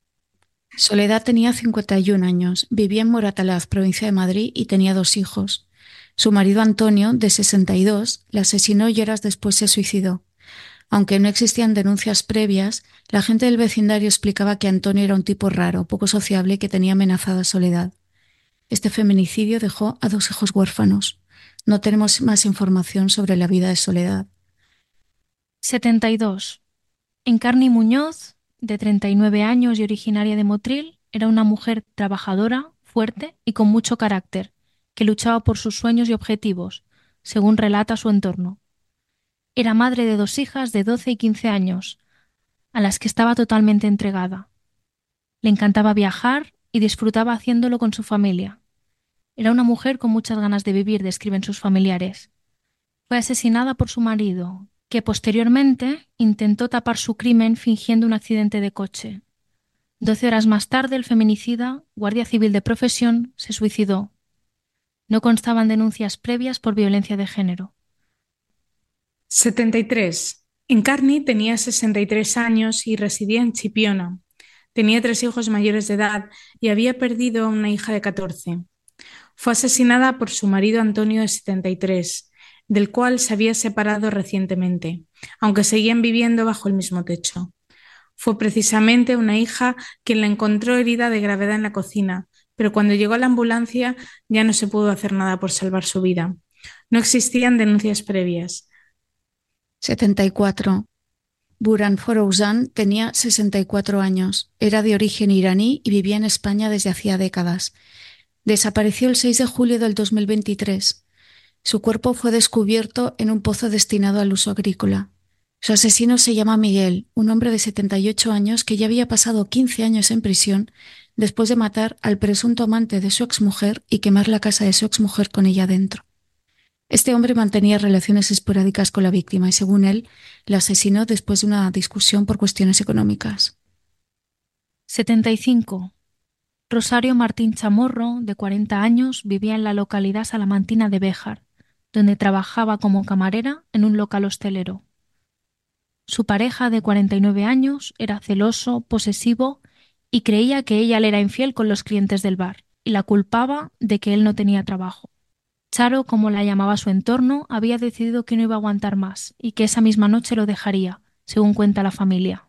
A: Soledad tenía 51 años, vivía en Moratalaz, provincia de Madrid, y tenía dos hijos. Su marido Antonio, de 62, la asesinó y horas después se suicidó. Aunque no existían denuncias previas, la gente del vecindario explicaba que Antonio era un tipo raro, poco sociable y que tenía amenazada Soledad. Este feminicidio dejó a dos hijos huérfanos. No tenemos más información sobre la vida de Soledad.
B: 72. Encarni Muñoz de 39 años y originaria de Motril, era una mujer trabajadora, fuerte y con mucho carácter, que luchaba por sus sueños y objetivos, según relata su entorno. Era madre de dos hijas de 12 y 15 años, a las que estaba totalmente entregada. Le encantaba viajar y disfrutaba haciéndolo con su familia. Era una mujer con muchas ganas de vivir, describen sus familiares. Fue asesinada por su marido, que posteriormente intentó tapar su crimen fingiendo un accidente de coche. Doce horas más tarde, el feminicida, guardia civil de profesión, se suicidó. No constaban denuncias previas por violencia de género.
C: 73. Encarni tenía 63 años y residía en Chipiona. Tenía tres hijos mayores de edad y había perdido a una hija de 14. Fue asesinada por su marido Antonio de 73 del cual se había separado recientemente, aunque seguían viviendo bajo el mismo techo. Fue precisamente una hija quien la encontró herida de gravedad en la cocina, pero cuando llegó a la ambulancia ya no se pudo hacer nada por salvar su vida. No existían denuncias previas.
A: 74. Buran Forouzan tenía 64 años, era de origen iraní y vivía en España desde hacía décadas. Desapareció el 6 de julio del 2023. Su cuerpo fue descubierto en un pozo destinado al uso agrícola. Su asesino se llama Miguel, un hombre de 78 años que ya había pasado 15 años en prisión después de matar al presunto amante de su exmujer y quemar la casa de su exmujer con ella dentro. Este hombre mantenía relaciones esporádicas con la víctima y, según él, la asesinó después de una discusión por cuestiones económicas.
B: 75. Rosario Martín Chamorro, de 40 años, vivía en la localidad salamantina de Béjar donde trabajaba como camarera en un local hostelero. Su pareja de 49 años era celoso, posesivo y creía que ella le era infiel con los clientes del bar y la culpaba de que él no tenía trabajo. Charo, como la llamaba su entorno, había decidido que no iba a aguantar más y que esa misma noche lo dejaría, según cuenta la familia.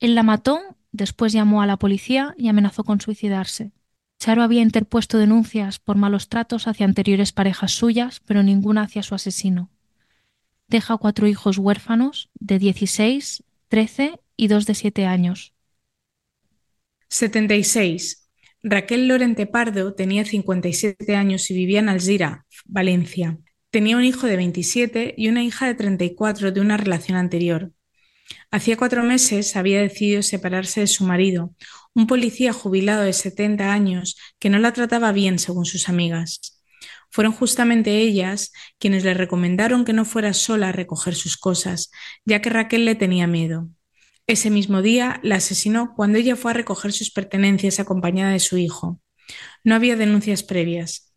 B: Él la mató, después llamó a la policía y amenazó con suicidarse. Charo había interpuesto denuncias por malos tratos hacia anteriores parejas suyas, pero ninguna hacia su asesino. Deja cuatro hijos huérfanos de 16, 13 y dos de 7 años.
C: 76. Raquel Lorente Pardo tenía 57 años y vivía en Alzira, Valencia. Tenía un hijo de 27 y una hija de 34 de una relación anterior. Hacía cuatro meses había decidido separarse de su marido, un policía jubilado de 70 años que no la trataba bien según sus amigas. Fueron justamente ellas quienes le recomendaron que no fuera sola a recoger sus cosas, ya que Raquel le tenía miedo. Ese mismo día la asesinó cuando ella fue a recoger sus pertenencias acompañada de su hijo. No había denuncias previas.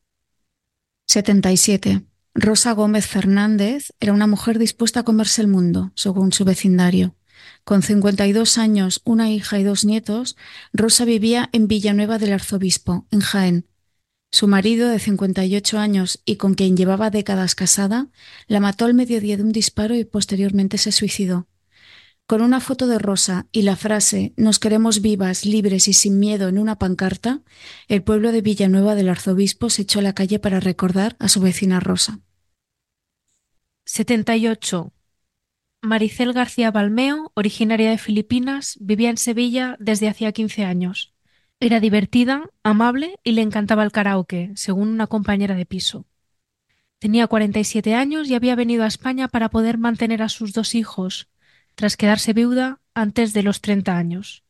A: 77. Rosa Gómez Fernández era una mujer dispuesta a comerse el mundo, según su vecindario. Con 52 años, una hija y dos nietos, Rosa vivía en Villanueva del Arzobispo, en Jaén, su marido, de 58 años y con quien llevaba décadas casada, la mató al mediodía de un disparo y posteriormente se suicidó. Con una foto de Rosa y la frase Nos queremos vivas, libres y sin miedo en una pancarta, el pueblo de Villanueva del Arzobispo se echó a la calle para recordar a su vecina Rosa.
B: 78. Maricel García Balmeo, originaria de Filipinas, vivía en Sevilla desde hacía 15 años. Era divertida, amable y le encantaba el karaoke, según una compañera de piso. Tenía 47 años y había venido a España para poder mantener a sus dos hijos, tras quedarse viuda antes de los 30 años.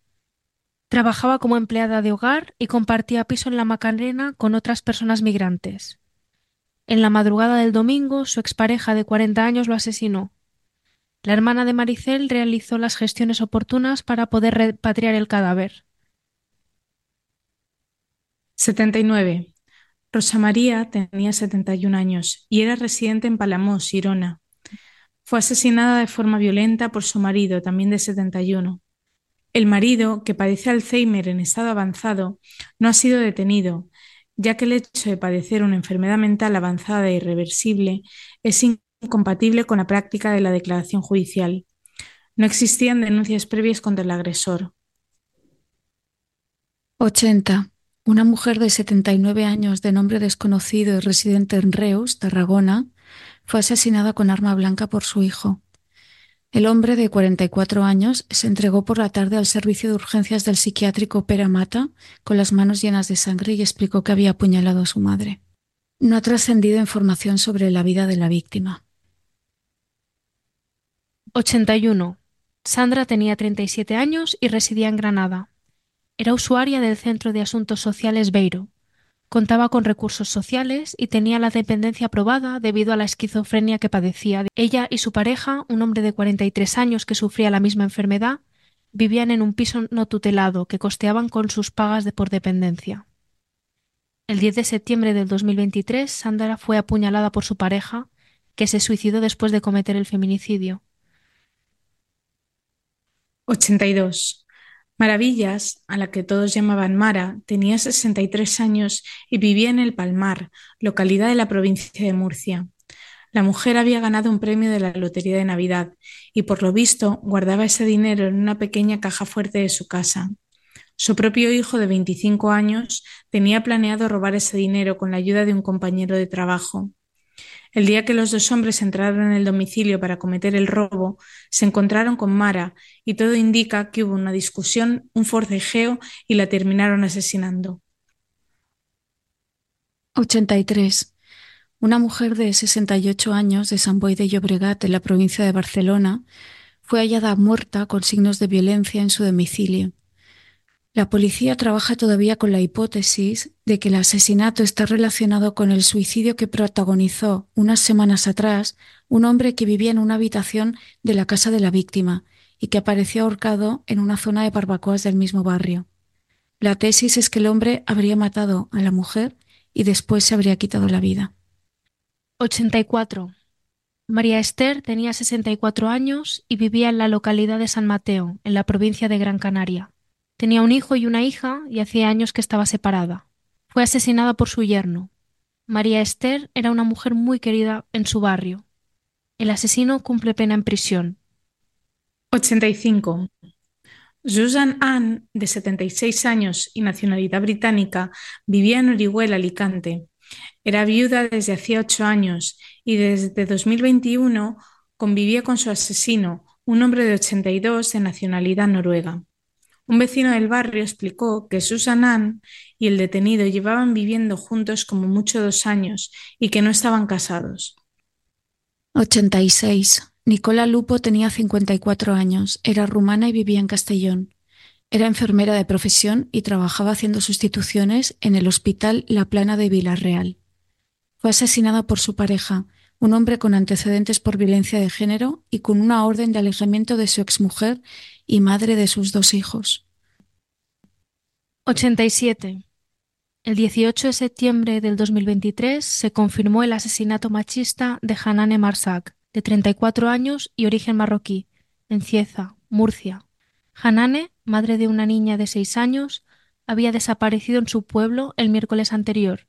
B: Trabajaba como empleada de hogar y compartía piso en la Macarena con otras personas migrantes. En la madrugada del domingo, su expareja de 40 años lo asesinó. La hermana de Maricel realizó las gestiones oportunas para poder repatriar el cadáver.
C: 79. Rosa María tenía 71 años y era residente en Palamós, Girona. Fue asesinada de forma violenta por su marido, también de 71. El marido, que padece Alzheimer en estado avanzado, no ha sido detenido, ya que el hecho de padecer una enfermedad mental avanzada e irreversible es incompatible con la práctica de la declaración judicial. No existían denuncias previas contra el agresor.
A: 80. Una mujer de 79 años de nombre desconocido y residente en Reus, Tarragona, fue asesinada con arma blanca por su hijo. El hombre de 44 años se entregó por la tarde al servicio de urgencias del psiquiátrico Peramata con las manos llenas de sangre y explicó que había apuñalado a su madre. No ha trascendido información sobre la vida de la víctima.
B: 81. Sandra tenía 37 años y residía en Granada. Era usuaria del Centro de Asuntos Sociales Beiro. Contaba con recursos sociales y tenía la dependencia aprobada debido a la esquizofrenia que padecía. Ella y su pareja, un hombre de 43 años que sufría la misma enfermedad, vivían en un piso no tutelado que costeaban con sus pagas de por dependencia. El 10 de septiembre del 2023, Sandra fue apuñalada por su pareja, que se suicidó después de cometer el feminicidio.
C: 82. Maravillas, a la que todos llamaban Mara, tenía 63 años y vivía en El Palmar, localidad de la provincia de Murcia. La mujer había ganado un premio de la Lotería de Navidad y por lo visto guardaba ese dinero en una pequeña caja fuerte de su casa. Su propio hijo de 25 años tenía planeado robar ese dinero con la ayuda de un compañero de trabajo. El día que los dos hombres entraron en el domicilio para cometer el robo, se encontraron con Mara y todo indica que hubo una discusión, un forcejeo y la terminaron asesinando.
A: 83. Una mujer de 68 años de San Boi de Llobregat, en la provincia de Barcelona, fue hallada muerta con signos de violencia en su domicilio. La policía trabaja todavía con la hipótesis de que el asesinato está relacionado con el suicidio que protagonizó unas semanas atrás un hombre que vivía en una habitación de la casa de la víctima y que apareció ahorcado en una zona de barbacoas del mismo barrio. La tesis es que el hombre habría matado a la mujer y después se habría quitado la vida.
B: 84. María Esther tenía 64 años y vivía en la localidad de San Mateo, en la provincia de Gran Canaria. Tenía un hijo y una hija y hacía años que estaba separada. Fue asesinada por su yerno. María Esther era una mujer muy querida en su barrio. El asesino cumple pena en prisión.
C: 85. Susan Ann, de 76 años y nacionalidad británica, vivía en Orihuela, Alicante. Era viuda desde hacía ocho años y desde 2021 convivía con su asesino, un hombre de 82 de nacionalidad noruega. Un vecino del barrio explicó que Susan Ann y el detenido llevaban viviendo juntos como mucho dos años y que no estaban casados.
A: 86. Nicola Lupo tenía 54 años, era rumana y vivía en Castellón. Era enfermera de profesión y trabajaba haciendo sustituciones en el Hospital La Plana de Villarreal. Fue asesinada por su pareja, un hombre con antecedentes por violencia de género y con una orden de alejamiento de su exmujer y madre de sus dos hijos.
B: 87. El 18 de septiembre del 2023 se confirmó el asesinato machista de Hanane Marsak, de 34 años y origen marroquí, en Cieza, Murcia. Hanane, madre de una niña de 6 años, había desaparecido en su pueblo el miércoles anterior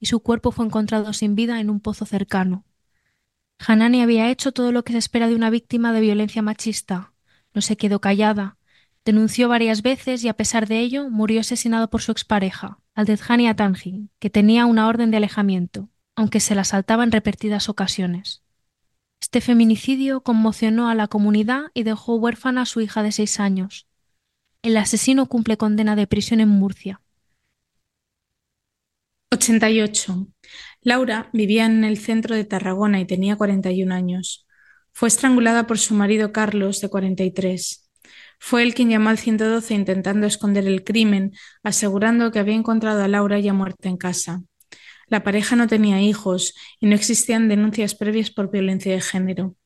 B: y su cuerpo fue encontrado sin vida en un pozo cercano. Hanane había hecho todo lo que se espera de una víctima de violencia machista. No se quedó callada. Denunció varias veces y a pesar de ello murió asesinado por su expareja, Aldezhani Atanji, que tenía una orden de alejamiento, aunque se la saltaba en repetidas ocasiones. Este feminicidio conmocionó a la comunidad y dejó huérfana a su hija de seis años. El asesino cumple condena de prisión en Murcia.
C: 88. Laura vivía en el centro de Tarragona y tenía 41 años. Fue estrangulada por su marido Carlos, de 43. Fue él quien llamó al 112 intentando esconder el crimen, asegurando que había encontrado a Laura ya muerta en casa. La pareja no tenía hijos y no existían denuncias previas por violencia de género.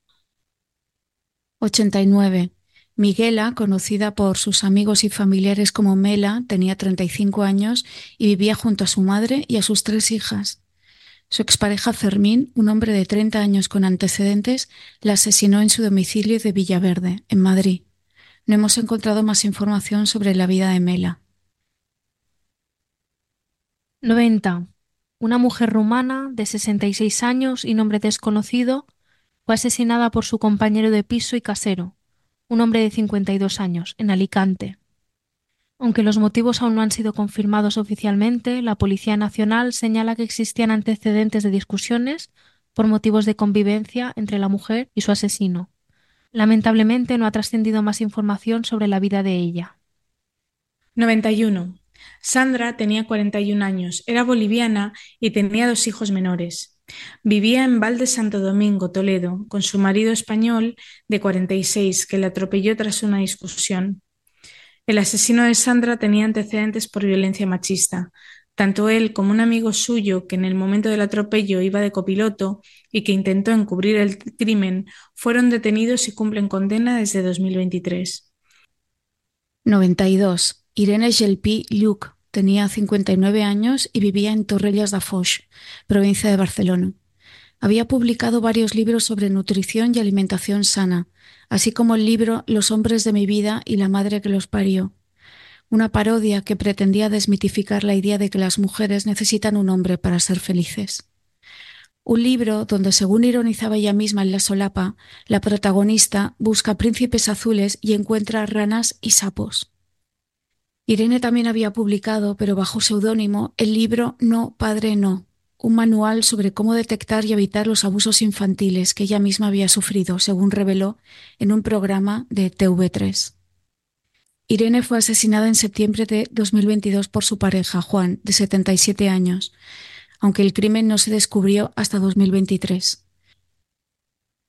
A: 89. Miguela, conocida por sus amigos y familiares como Mela, tenía 35 años y vivía junto a su madre y a sus tres hijas. Su expareja Fermín, un hombre de 30 años con antecedentes, la asesinó en su domicilio de Villaverde, en Madrid. No hemos encontrado más información sobre la vida de Mela.
B: 90. Una mujer rumana de 66 años y nombre desconocido fue asesinada por su compañero de piso y casero, un hombre de 52 años, en Alicante. Aunque los motivos aún no han sido confirmados oficialmente, la Policía Nacional señala que existían antecedentes de discusiones por motivos de convivencia entre la mujer y su asesino. Lamentablemente no ha trascendido más información sobre la vida de ella.
C: 91. Sandra tenía 41 años, era boliviana y tenía dos hijos menores. Vivía en Valde Santo Domingo, Toledo, con su marido español de 46, que la atropelló tras una discusión. El asesino de Sandra tenía antecedentes por violencia machista. Tanto él como un amigo suyo que en el momento del atropello iba de copiloto y que intentó encubrir el crimen fueron detenidos y cumplen condena desde 2023.
A: 92. Irene Gelpi Lluc tenía 59 años y vivía en Torrellas de Foix, provincia de Barcelona. Había publicado varios libros sobre nutrición y alimentación sana, así como el libro Los hombres de mi vida y la madre que los parió, una parodia que pretendía desmitificar la idea de que las mujeres necesitan un hombre para ser felices. Un libro donde, según ironizaba ella misma en la solapa, la protagonista busca príncipes azules y encuentra ranas y sapos. Irene también había publicado, pero bajo seudónimo, el libro No, Padre, No, un manual sobre cómo detectar y evitar los abusos infantiles que ella misma había sufrido, según reveló en un programa de TV3. Irene fue asesinada en septiembre de 2022 por su pareja, Juan, de 77 años, aunque el crimen no se descubrió hasta 2023.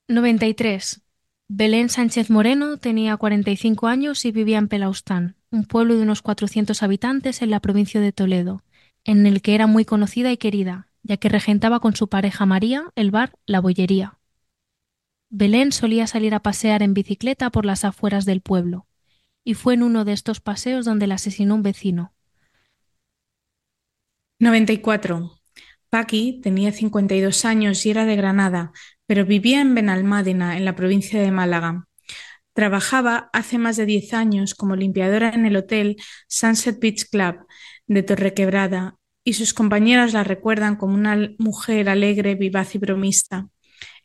B: 93. Belén Sánchez Moreno tenía 45 años y vivía en Pelaustán, un pueblo de unos 400 habitantes en la provincia de Toledo, en el que era muy conocida y querida, ya que regentaba con su pareja María el bar La Bollería. Belén solía salir a pasear en bicicleta por las afueras del pueblo, y fue en uno de estos paseos donde la asesinó un vecino.
C: 94. Paqui tenía 52 años y era de Granada, pero vivía en Benalmádena, en la provincia de Málaga. Trabajaba hace más de 10 años como limpiadora en el hotel Sunset Beach Club de Torrequebrada y sus compañeras la recuerdan como una mujer alegre, vivaz y bromista.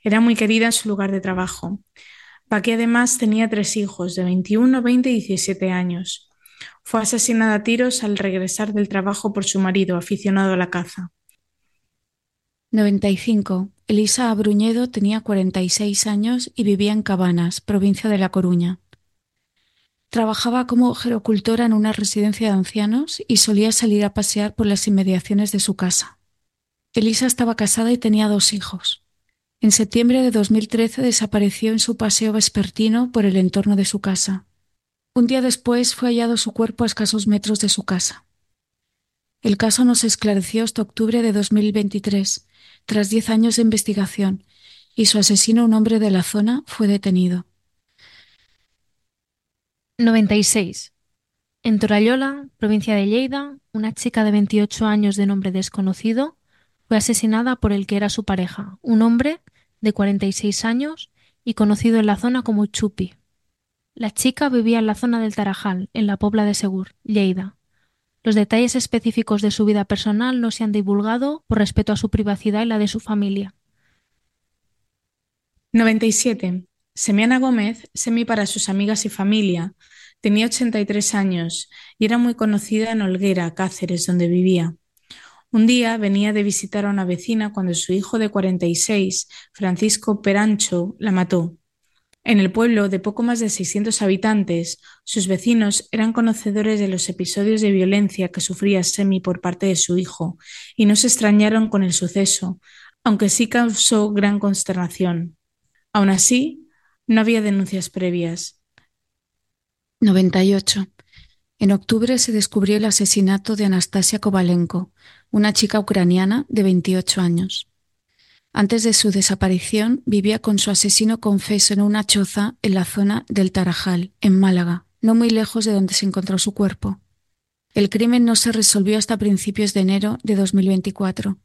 C: Era muy querida en su lugar de trabajo. Paqui además tenía tres hijos de 21, 20 y 17 años. Fue asesinada a tiros al regresar del trabajo por su marido, aficionado a la caza.
A: 95. Elisa Abruñedo tenía 46 años y vivía en Cabanas, provincia de La Coruña. Trabajaba como gerocultora en una residencia de ancianos y solía salir a pasear por las inmediaciones de su casa. Elisa estaba casada y tenía dos hijos. En septiembre de 2013 desapareció en su paseo vespertino por el entorno de su casa. Un día después fue hallado su cuerpo a escasos metros de su casa. El caso no se esclareció hasta octubre de 2023, tras diez años de investigación, y su asesino, un hombre de la zona, fue detenido.
B: 96. En Torallola, provincia de Lleida, una chica de 28 años de nombre desconocido fue asesinada por el que era su pareja, un hombre de 46 años y conocido en la zona como Chupi. La chica vivía en la zona del Tarajal, en la Pobla de Segur, Lleida. Los detalles específicos de su vida personal no se han divulgado por respeto a su privacidad y la de su familia.
C: 97. Semiana Gómez, semi para sus amigas y familia, tenía 83 años y era muy conocida en Olguera, Cáceres, donde vivía. Un día venía de visitar a una vecina cuando su hijo de 46, Francisco Perancho, la mató. En el pueblo, de poco más de 600 habitantes, sus vecinos eran conocedores de los episodios de violencia que sufría Semi por parte de su hijo y no se extrañaron con el suceso, aunque sí causó gran consternación. Aún así, no había denuncias previas.
A: 98. En octubre se descubrió el asesinato de Anastasia Kovalenko, una chica ucraniana de 28 años. Antes de su desaparición, vivía con su asesino confeso en una choza en la zona del Tarajal, en Málaga, no muy lejos de donde se encontró su cuerpo. El crimen no se resolvió hasta principios de enero de 2024.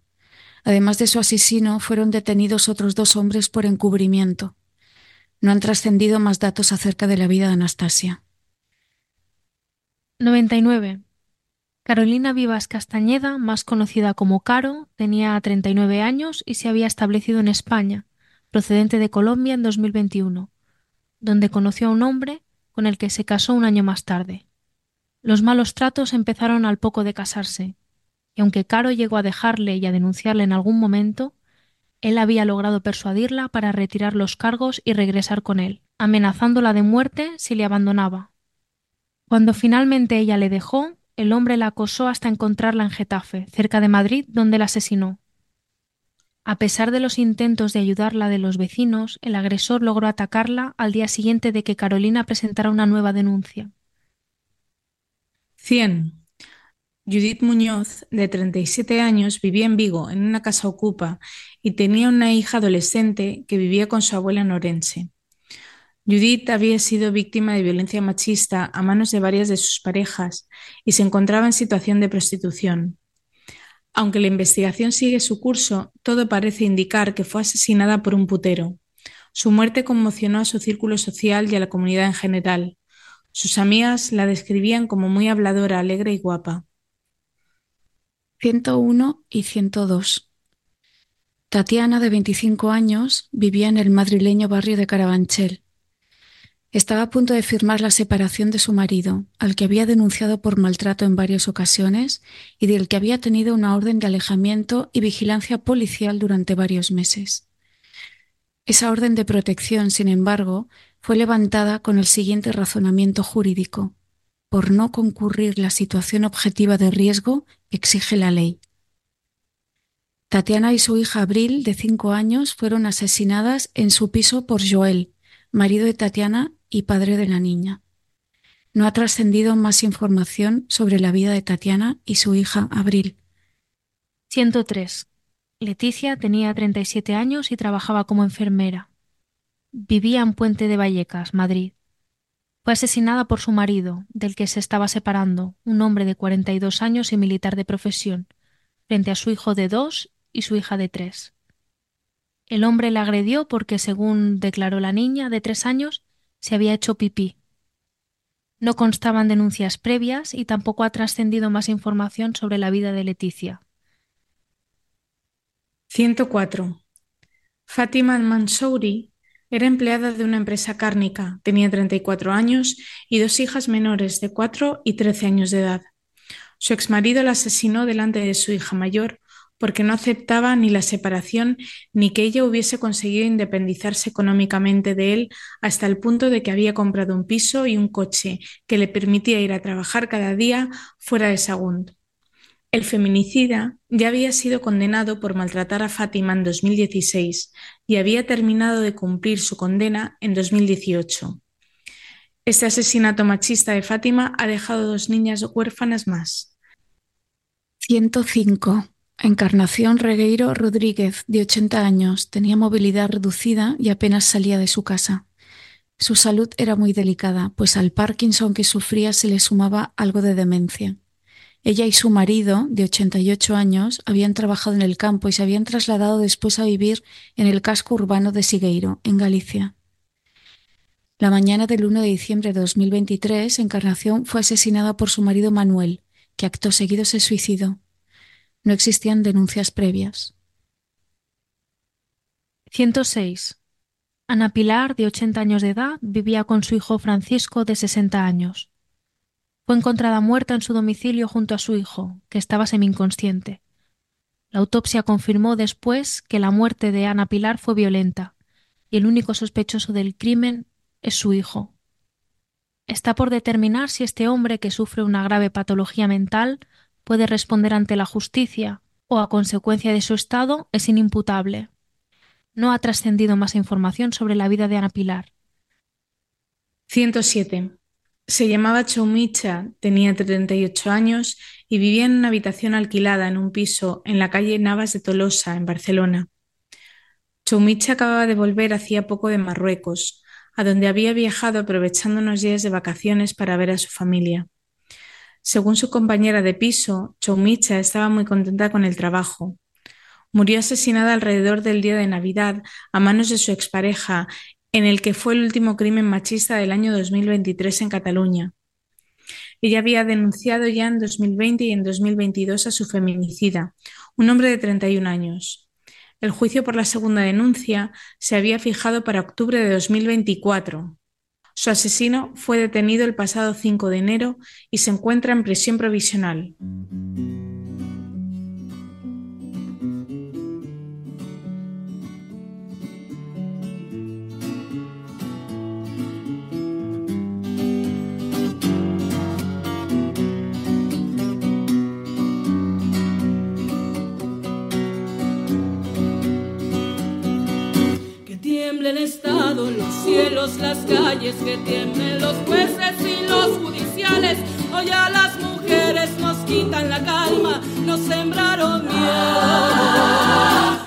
A: Además de su asesino, fueron detenidos otros dos hombres por encubrimiento. No han trascendido más datos acerca de la vida de Anastasia.
B: 99. Carolina Vivas Castañeda, más conocida como Caro, tenía 39 años y se había establecido en España, procedente de Colombia en 2021, donde conoció a un hombre con el que se casó un año más tarde. Los malos tratos empezaron al poco de casarse, y aunque Caro llegó a dejarle y a denunciarle en algún momento, él había logrado persuadirla para retirar los cargos y regresar con él, amenazándola de muerte si le abandonaba. Cuando finalmente ella le dejó, el hombre la acosó hasta encontrarla en Getafe, cerca de Madrid, donde la asesinó. A pesar de los intentos de ayudarla de los vecinos, el agresor logró atacarla al día siguiente de que Carolina presentara una nueva denuncia.
C: 100. Judith Muñoz, de 37 años, vivía en Vigo, en una casa ocupa, y tenía una hija adolescente que vivía con su abuela en Orense. Judith había sido víctima de violencia machista a manos de varias de sus parejas y se encontraba en situación de prostitución. Aunque la investigación sigue su curso, todo parece indicar que fue asesinada por un putero. Su muerte conmocionó a su círculo social y a la comunidad en general. Sus amigas la describían como muy habladora, alegre y guapa.
A: 101 y 102. Tatiana, de 25 años, vivía en el madrileño barrio de Carabanchel. Estaba a punto de firmar la separación de su marido, al que había denunciado por maltrato en varias ocasiones y del que había tenido una orden de alejamiento y vigilancia policial durante varios meses. Esa orden de protección, sin embargo, fue levantada con el siguiente razonamiento jurídico por no concurrir la situación objetiva de riesgo exige la ley. Tatiana y su hija Abril, de cinco años, fueron asesinadas en su piso por Joel, marido de Tatiana y padre de la niña. No ha trascendido más información sobre la vida de Tatiana y su hija Abril.
B: 103. Leticia tenía 37 años y trabajaba como enfermera. Vivía en Puente de Vallecas, Madrid. Fue asesinada por su marido, del que se estaba separando, un hombre de 42 años y militar de profesión, frente a su hijo de dos y su hija de tres. El hombre la agredió porque, según declaró la niña de tres años, se había hecho pipí. No constaban denuncias previas y tampoco ha trascendido más información sobre la vida de Leticia.
C: 104. Fátima Mansouri era empleada de una empresa cárnica, tenía 34 años y dos hijas menores de 4 y 13 años de edad. Su exmarido la asesinó delante de su hija mayor porque no aceptaba ni la separación ni que ella hubiese conseguido independizarse económicamente de él hasta el punto de que había comprado un piso y un coche que le permitía ir a trabajar cada día fuera de Sagunt. El feminicida ya había sido condenado por maltratar a Fátima en 2016 y había terminado de cumplir su condena en 2018. Este asesinato machista de Fátima ha dejado dos niñas huérfanas más.
A: 105. Encarnación Regueiro Rodríguez, de 80 años, tenía movilidad reducida y apenas salía de su casa. Su salud era muy delicada, pues al Parkinson que sufría se le sumaba algo de demencia. Ella y su marido, de 88 años, habían trabajado en el campo y se habían trasladado después a vivir en el casco urbano de Sigueiro, en Galicia. La mañana del 1 de diciembre de 2023, Encarnación fue asesinada por su marido Manuel, que acto seguido se suicidó. No existían denuncias previas.
B: 106. Ana Pilar, de 80 años de edad, vivía con su hijo Francisco, de 60 años. Fue encontrada muerta en su domicilio junto a su hijo, que estaba semi-inconsciente. La autopsia confirmó después que la muerte de Ana Pilar fue violenta, y el único sospechoso del crimen es su hijo. Está por determinar si este hombre que sufre una grave patología mental puede responder ante la justicia o a consecuencia de su estado es inimputable. No ha trascendido más información sobre la vida de Ana Pilar.
C: 107. Se llamaba Choumicha, tenía 38 años y vivía en una habitación alquilada en un piso en la calle Navas de Tolosa, en Barcelona. Choumicha acababa de volver hacía poco de Marruecos, a donde había viajado aprovechando unos días de vacaciones para ver a su familia. Según su compañera de piso, Choumicha estaba muy contenta con el trabajo. Murió asesinada alrededor del día de Navidad a manos de su expareja en el que fue el último crimen machista del año 2023 en Cataluña. Ella había denunciado ya en 2020 y en 2022 a su feminicida, un hombre de 31 años. El juicio por la segunda denuncia se había fijado para octubre de 2024. Su asesino fue detenido el pasado 5 de enero y se encuentra en prisión provisional.
D: El Estado, los cielos, las calles, que tienen los jueces y los judiciales. Hoy a las mujeres nos quitan la calma, nos sembraron miedo,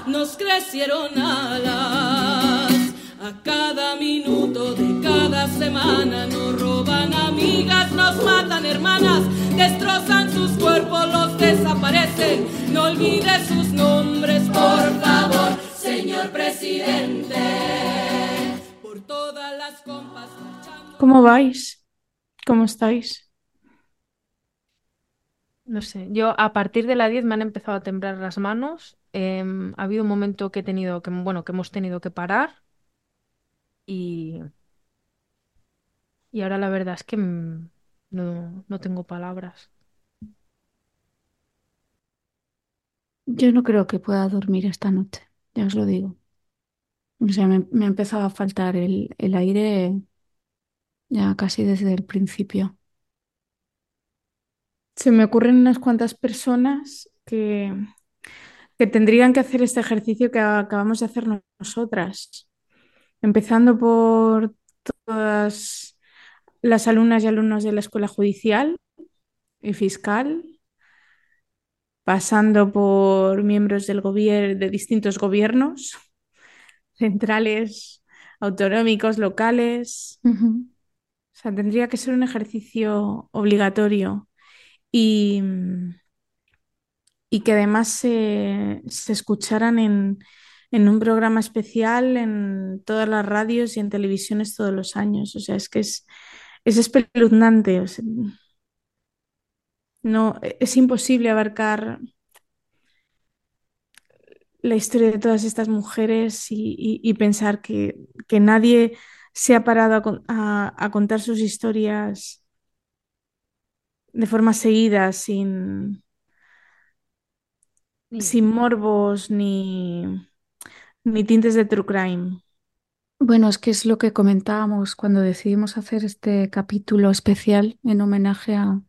D: nos crecieron alas. A cada minuto de cada semana nos roban amigas, nos matan hermanas, destrozan sus cuerpos, los desaparecen. No olvides sus nombres, por favor señor presidente. Por todas las compas
C: ¿Cómo vais? ¿Cómo estáis?
B: No sé, yo a partir de la 10 me han empezado a temblar las manos. Em, ha habido un momento que he tenido que, bueno, que hemos tenido que parar y, y ahora la verdad es que mm, no, no tengo palabras.
A: Yo no creo que pueda dormir esta noche ya os lo digo. O sea, me, me ha empezado a faltar el, el aire ya casi desde el principio.
C: Se me ocurren unas cuantas personas que, que tendrían que hacer este ejercicio que acabamos de hacer nosotras, empezando por todas las alumnas y alumnos de la escuela judicial y fiscal, pasando por miembros del gobierno de distintos gobiernos centrales, autonómicos, locales. O sea, tendría que ser un ejercicio obligatorio y, y que además se, se escucharan en, en, un programa especial en todas las radios y en televisiones todos los años. O sea, es que es, es espeluznante. O sea, no, es imposible abarcar la historia de todas estas mujeres y, pensar que, nadie se ha parado a, contar sus historias de forma seguida, sin, sin morbos ni, ni tintes de true crime.
A: Bueno, es que es lo que comentábamos cuando decidimos hacer este capítulo especial en homenaje a,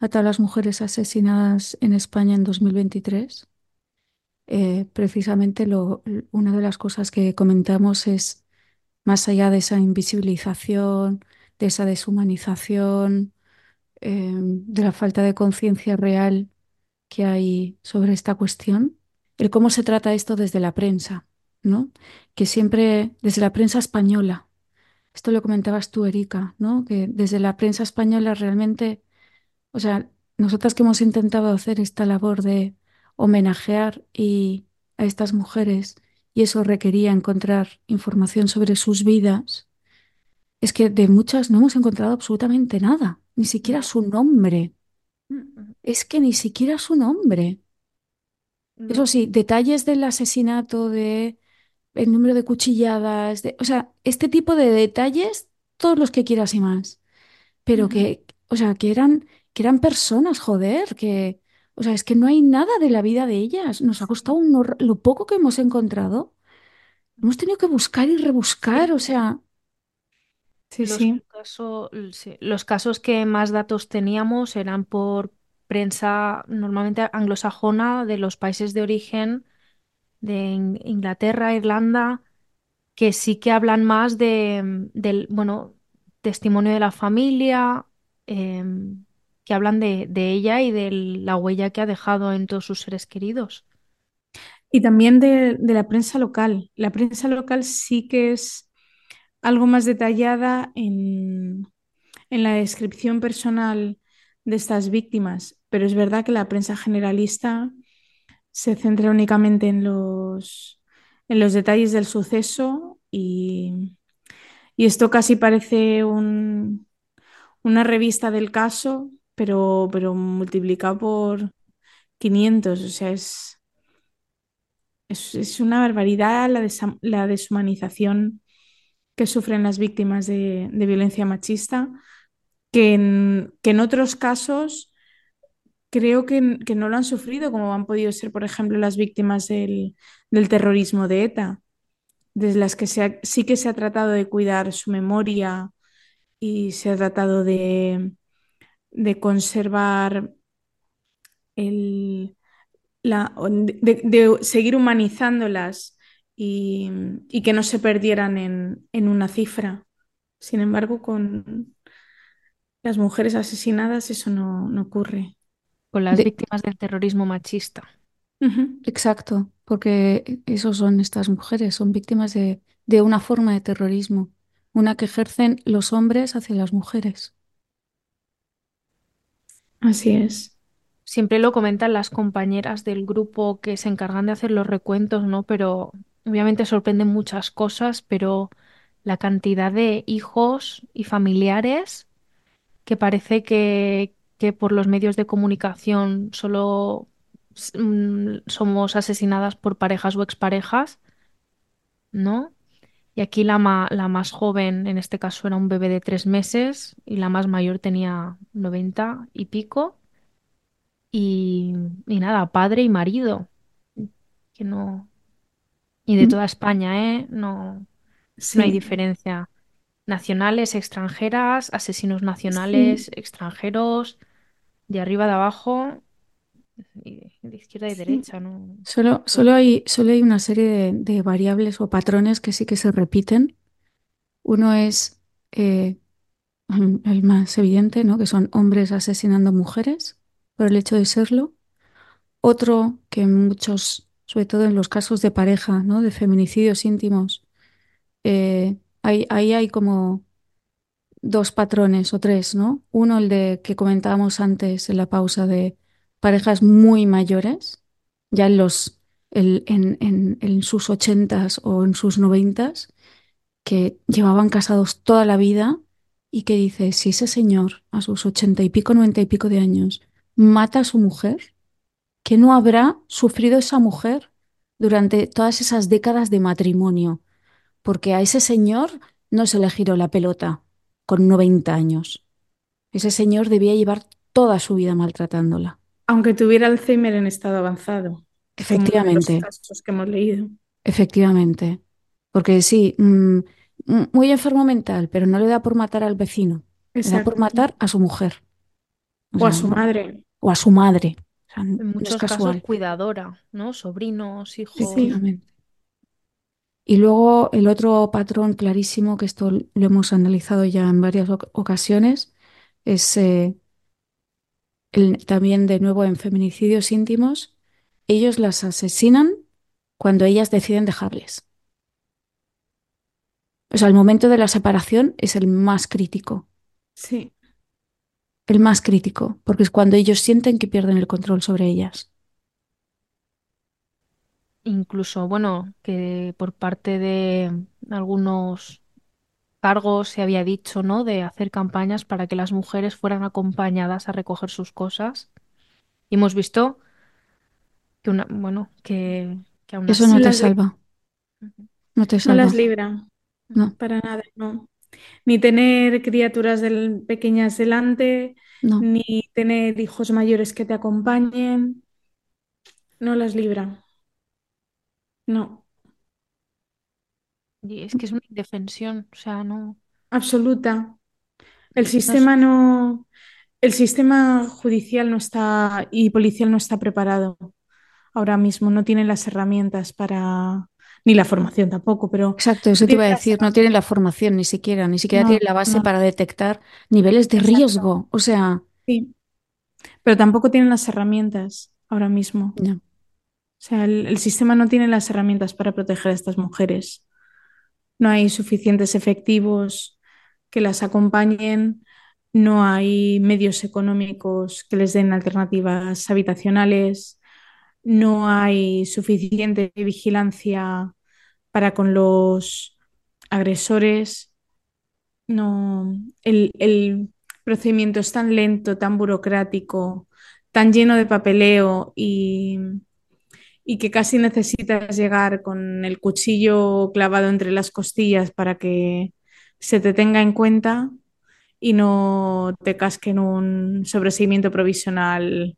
A: a todas las mujeres asesinadas en España en 2023, eh, precisamente una de las cosas que comentamos es, más allá de esa invisibilización, de esa deshumanización, eh, de la falta de conciencia real que hay sobre esta cuestión, el cómo se trata esto desde la prensa, ¿no? Que siempre desde la prensa española, esto lo comentabas tú, Erika, ¿no? Que desde la prensa española realmente, o sea, nosotras que hemos intentado hacer esta labor de homenajear y a estas mujeres y eso requería encontrar información sobre sus vidas, es que de muchas no hemos encontrado absolutamente nada, ni siquiera su nombre. Es que ni siquiera su nombre. Eso sí, detalles del asesinato, de el número de cuchilladas, de, o sea, este tipo de detalles, todos los que quieras y más. Pero que, o sea, que eran, que eran personas, joder, que, o sea, es que no hay nada de la vida de ellas. Nos ha costado un lo poco que hemos encontrado. Hemos tenido que buscar y rebuscar, o sea.
B: Sí, los, sí. sí. los casos que más datos teníamos eran por prensa normalmente anglosajona de los países de origen de Inglaterra, Irlanda, que sí que hablan más de, del, bueno, testimonio de la familia, em, que hablan de, de, ella y de la huella que ha dejado en todos sus seres queridos.
C: Y también de, de la prensa local. La prensa local sí que es algo más detallada en, en la descripción personal de estas víctimas, pero es verdad que la prensa generalista se centra únicamente en los, en los detalles del suceso y, y esto casi parece un, una revista del caso, pero, pero multiplicado por 500, o sea, es, es, una barbaridad la, la, deshumanización que sufren las víctimas de, de violencia machista, que en, que en otros casos creo que, no lo han sufrido, como han podido ser, por ejemplo, las víctimas del, terrorismo de ETA, desde las que sí que se ha tratado de cuidar su memoria y se ha tratado de, conservar el, la, de, seguir humanizándolas y, que no se perdieran en, una cifra. Sin embargo, con las mujeres asesinadas eso no ocurre
B: con las víctimas del terrorismo machista.
A: Exacto, porque esos son estas mujeres, son víctimas de, de una forma de terrorismo, una que ejercen los hombres hacia las mujeres.
C: Así es.
B: Siempre lo comentan las compañeras del grupo que se encargan de hacer los recuentos, ¿no? Pero obviamente sorprenden muchas cosas, pero la cantidad de hijos y familiares que parece que, que por los medios de comunicación solo mm, somos asesinadas por parejas o exparejas, ¿no? Y aquí la, la, más joven, en este caso, era un bebé de tres meses y la más mayor tenía 90 y pico. Y, y nada, padre y marido. Que no. Y de mm. toda España, ¿eh? No, no hay diferencia. Nacionales, extranjeras, asesinos nacionales, extranjeros de arriba, de abajo, de izquierda y derecha. ¿no?
A: Solo, solo, hay, solo hay una serie de, variables o patrones que sí que se repiten. Uno es eh, el más evidente, ¿no? que son hombres asesinando mujeres por el hecho de serlo. Otro que en muchos, sobre todo en los casos de pareja, ¿no? de feminicidios íntimos, eh, ahí hay como dos patrones o tres, ¿no? Uno, el de que comentábamos antes en la pausa de parejas muy mayores, ya en los en, sus ochentas o en sus noventas, que llevaban casados toda la vida y que dice, si ese señor a sus ochenta y pico, noventa y pico de años mata a su mujer, ¿qué no habrá sufrido esa mujer durante todas esas décadas de matrimonio? Porque a ese señor no se le giró la pelota, con 90 años. Ese señor debía llevar toda su vida maltratándola.
C: Aunque tuviera Alzheimer en estado avanzado.
A: Efectivamente.
C: Como los casos que hemos leído.
A: Efectivamente. Porque sí, mm, mm, muy enfermo mental, pero no le da por matar al vecino. Le da por matar a su mujer.
C: O, a su madre.
A: O a su madre.
B: en muchos casos cuidadora, ¿no? Sobrinos, hijos.
A: Y luego el otro patrón clarísimo, que esto lo hemos analizado ya en varias ocasiones, es eh, también de nuevo en feminicidios íntimos. Ellos las asesinan cuando ellas deciden dejarles. O sea, el momento de la separación es el más crítico.
C: Sí.
A: El más crítico, porque es cuando ellos sienten que pierden el control sobre ellas.
B: Incluso, bueno, que por parte de algunos cargos se había dicho, ¿no? De hacer campañas para que las mujeres fueran acompañadas a recoger sus cosas. Y hemos visto que una, bueno, que, que aún
A: Eso no te salva. No te salva.
C: No las libra. No. Para nada, no. Ni tener criaturas pequeñas delante, ni tener hijos mayores que te acompañen. No las libra. No.
B: Y es que es una indefensión, o sea, no.
C: Absoluta. El sistema no. El sistema judicial no está y policial no está preparado ahora mismo, no tienen las herramientas para, ni la formación tampoco, pero...
A: Exacto, eso te iba a decir, no tienen la formación ni siquiera, ni siquiera tienen la base para detectar niveles de riesgo, o sea...
C: Sí, pero tampoco tienen las herramientas ahora mismo.
A: No.
C: O sea, el, sistema no tiene las herramientas para proteger a estas mujeres. No hay suficientes efectivos que las acompañen, no hay medios económicos que les den alternativas habitacionales, no hay suficiente vigilancia para con los agresores. No, el, procedimiento es tan lento, tan burocrático, tan lleno de papeleo y, y que casi necesitas llegar con el cuchillo clavado entre las costillas para que se te tenga en cuenta y no te casquen un sobreseimiento provisional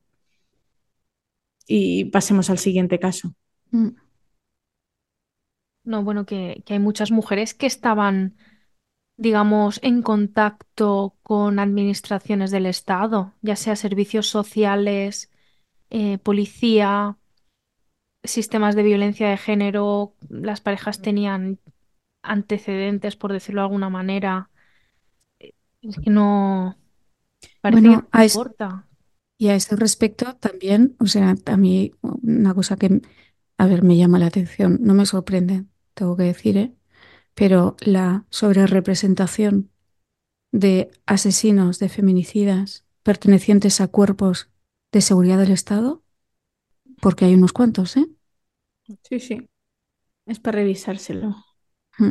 C: y pasemos al siguiente caso. Mm.
B: No, bueno, que, hay muchas mujeres que estaban, digamos, en contacto con administraciones del Estado, ya sea servicios sociales, eh, policía, sistemas de violencia de género, las parejas tenían antecedentes, por decirlo de alguna manera. Es que no. Parece que no importa.
A: Y a ese respecto también, o sea, a mí una cosa que, a ver, me llama la atención, no me sorprende, tengo que decir, ¿eh? pero la sobrerepresentación de asesinos, de feminicidas pertenecientes a cuerpos de seguridad del Estado, porque hay unos cuantos, ¿eh?
C: Sí, sí. Es para revisárselo.
B: Mm.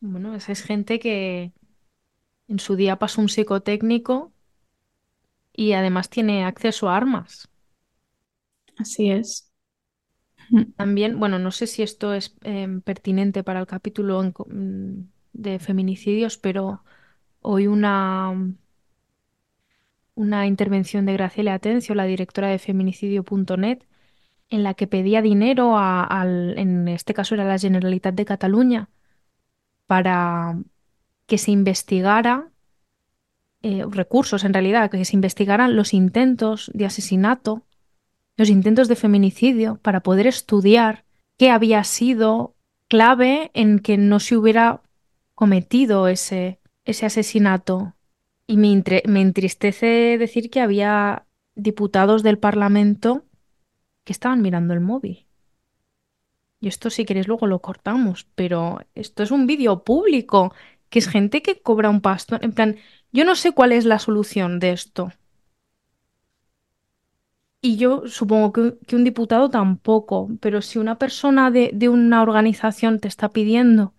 B: Bueno, esa es gente que en su día pasó un psicotécnico y además tiene acceso a armas.
C: Así es.
B: También, bueno, no sé si esto es em, pertinente para el capítulo mm, de feminicidios, pero hoy una, una intervención de Graciela Atencio, la directora de feminicidio.net, en la que pedía dinero a, en este caso era la Generalitat de Cataluña, para que se investigara eh, recursos en realidad, que se investigaran los intentos de asesinato, los intentos de feminicidio, para poder estudiar qué había sido clave en que no se hubiera cometido ese, ese asesinato. Y me, me entristece decir que había diputados del Parlamento que estaban mirando el móvil. Y esto si queréis luego lo cortamos, pero esto es un vídeo público, que es gente que cobra un pasto. En plan, yo no sé cuál es la solución de esto. Y yo supongo que, un diputado tampoco, pero si una persona de, una organización te está pidiendo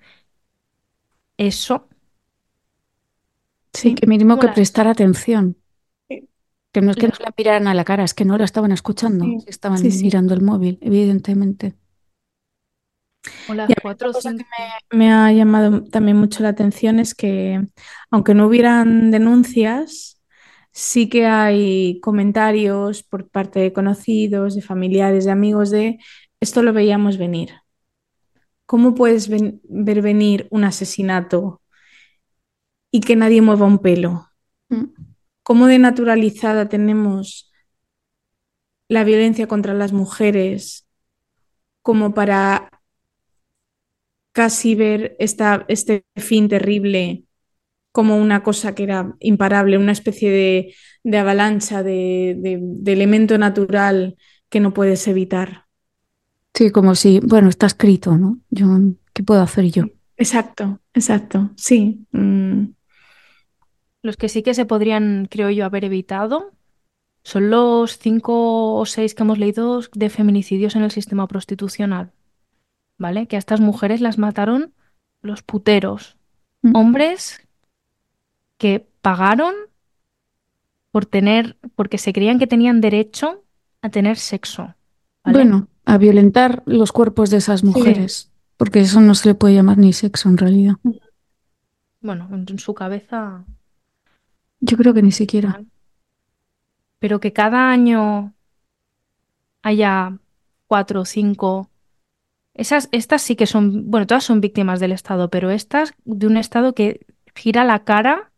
B: eso.
A: Sí, que mínimo que prestar atención. Que no es que no la miraran a la cara, es que no la estaban escuchando, estaban mirando el móvil, evidentemente.
C: Hola, me, ha llamado también mucho la atención es que, aunque no hubieran denuncias, sí que hay comentarios por parte de conocidos, de familiares, de amigos de esto lo veíamos venir. ¿Cómo puedes ver venir un asesinato y que nadie mueva un pelo? Mm. Cómo de naturalizada tenemos la violencia contra las mujeres como para casi ver esta, este fin terrible como una cosa que era imparable, una especie de, de avalancha, de, de, elemento natural que no puedes evitar.
A: Sí, como si, bueno, está escrito, ¿no? Yo, ¿Qué puedo hacer yo?
C: Exacto, exacto, sí. Mm.
B: Los que sí que se podrían, creo yo, haber evitado son los cinco o seis que hemos leído de feminicidios en el sistema prostitucional. ¿Vale? Que a estas mujeres las mataron los puteros. Mm. Hombres que pagaron por tener, porque se creían que tenían derecho a tener sexo.
A: Bueno, a violentar los cuerpos de esas mujeres, porque eso no se le puede llamar ni sexo en realidad.
B: Bueno, en su cabeza.
A: Yo creo que ni siquiera.
B: Pero que cada año haya cuatro o cinco. Esas, estas sí que son, bueno, todas son víctimas del Estado, pero estas de un Estado que gira la cara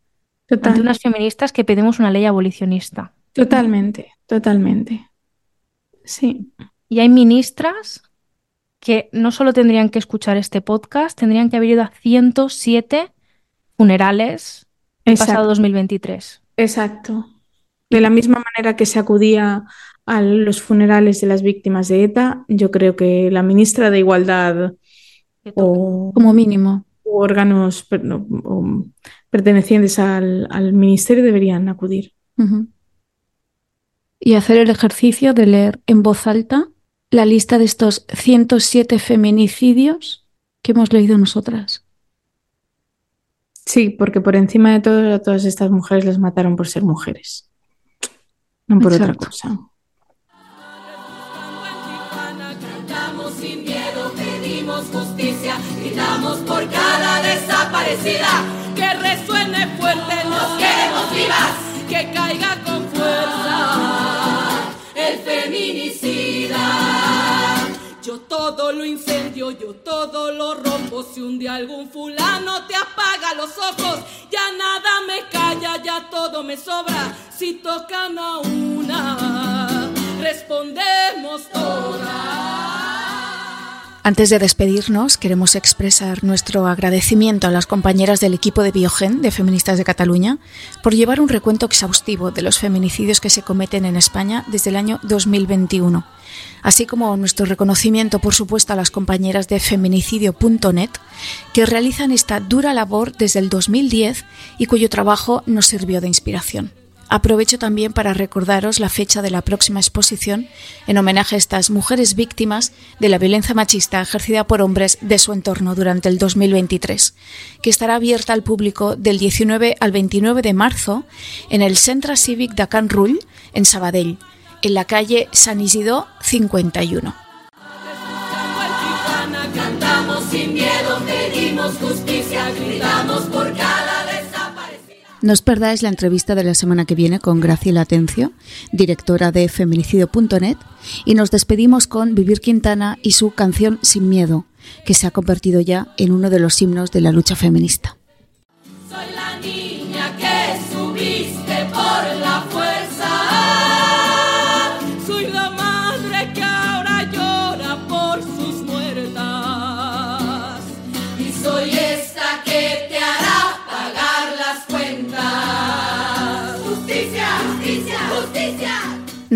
B: Total. unas feministas que pedimos una ley abolicionista.
C: Totalmente, totalmente. Sí.
B: Y hay ministras que no solo tendrían que escuchar este podcast, tendrían que haber ido a 107 funerales el pasado 2023.
C: Exacto. De la misma manera que se acudía a los funerales de las víctimas de ETA, yo creo que la ministra de Igualdad
A: o como mínimo
C: órganos pertenecientes al, ministerio deberían acudir.
A: Y hacer el ejercicio de leer en voz alta la lista de estos 107 feminicidios que hemos leído nosotras.
C: Sí, porque por encima de todo, a todas estas mujeres las mataron por ser mujeres, no por otra cosa.
D: gritamos por cada desaparecida. Que resuene fuerte, nos queremos vivas. Que caiga con todo lo incendio, yo todo lo rompo. Si un día algún fulano te apaga los ojos, ya nada me calla, ya todo me sobra. Si tocan a una, respondemos todas.
A: Antes de despedirnos, queremos expresar nuestro agradecimiento a las compañeras del equipo de Biogen de Feministas de Cataluña por llevar un recuento exhaustivo de los feminicidios que se cometen en España desde el año 2021, así como nuestro reconocimiento, por supuesto, a las compañeras de feminicidio.net que realizan esta dura labor desde el 2010 y cuyo trabajo nos sirvió de inspiración. Aprovecho también para recordaros la fecha de la próxima exposición en homenaje a estas mujeres víctimas de la violencia machista ejercida por hombres de su entorno durante el 2023, que estará abierta al público del 19 al 29 de marzo en el Centre Cívic de Can Rull, en Sabadell, en la calle San Isidro 51. Cantamos sin miedo, pedimos justicia, gritamos por no os perdáis la entrevista de la semana que viene con Graciela Atencio, directora de feminicidio.net, y nos despedimos con Vivir Quintana y su canción Sin Miedo, que se ha convertido ya en uno de los himnos de la lucha feminista.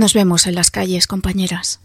A: Nos vemos en las calles, compañeras.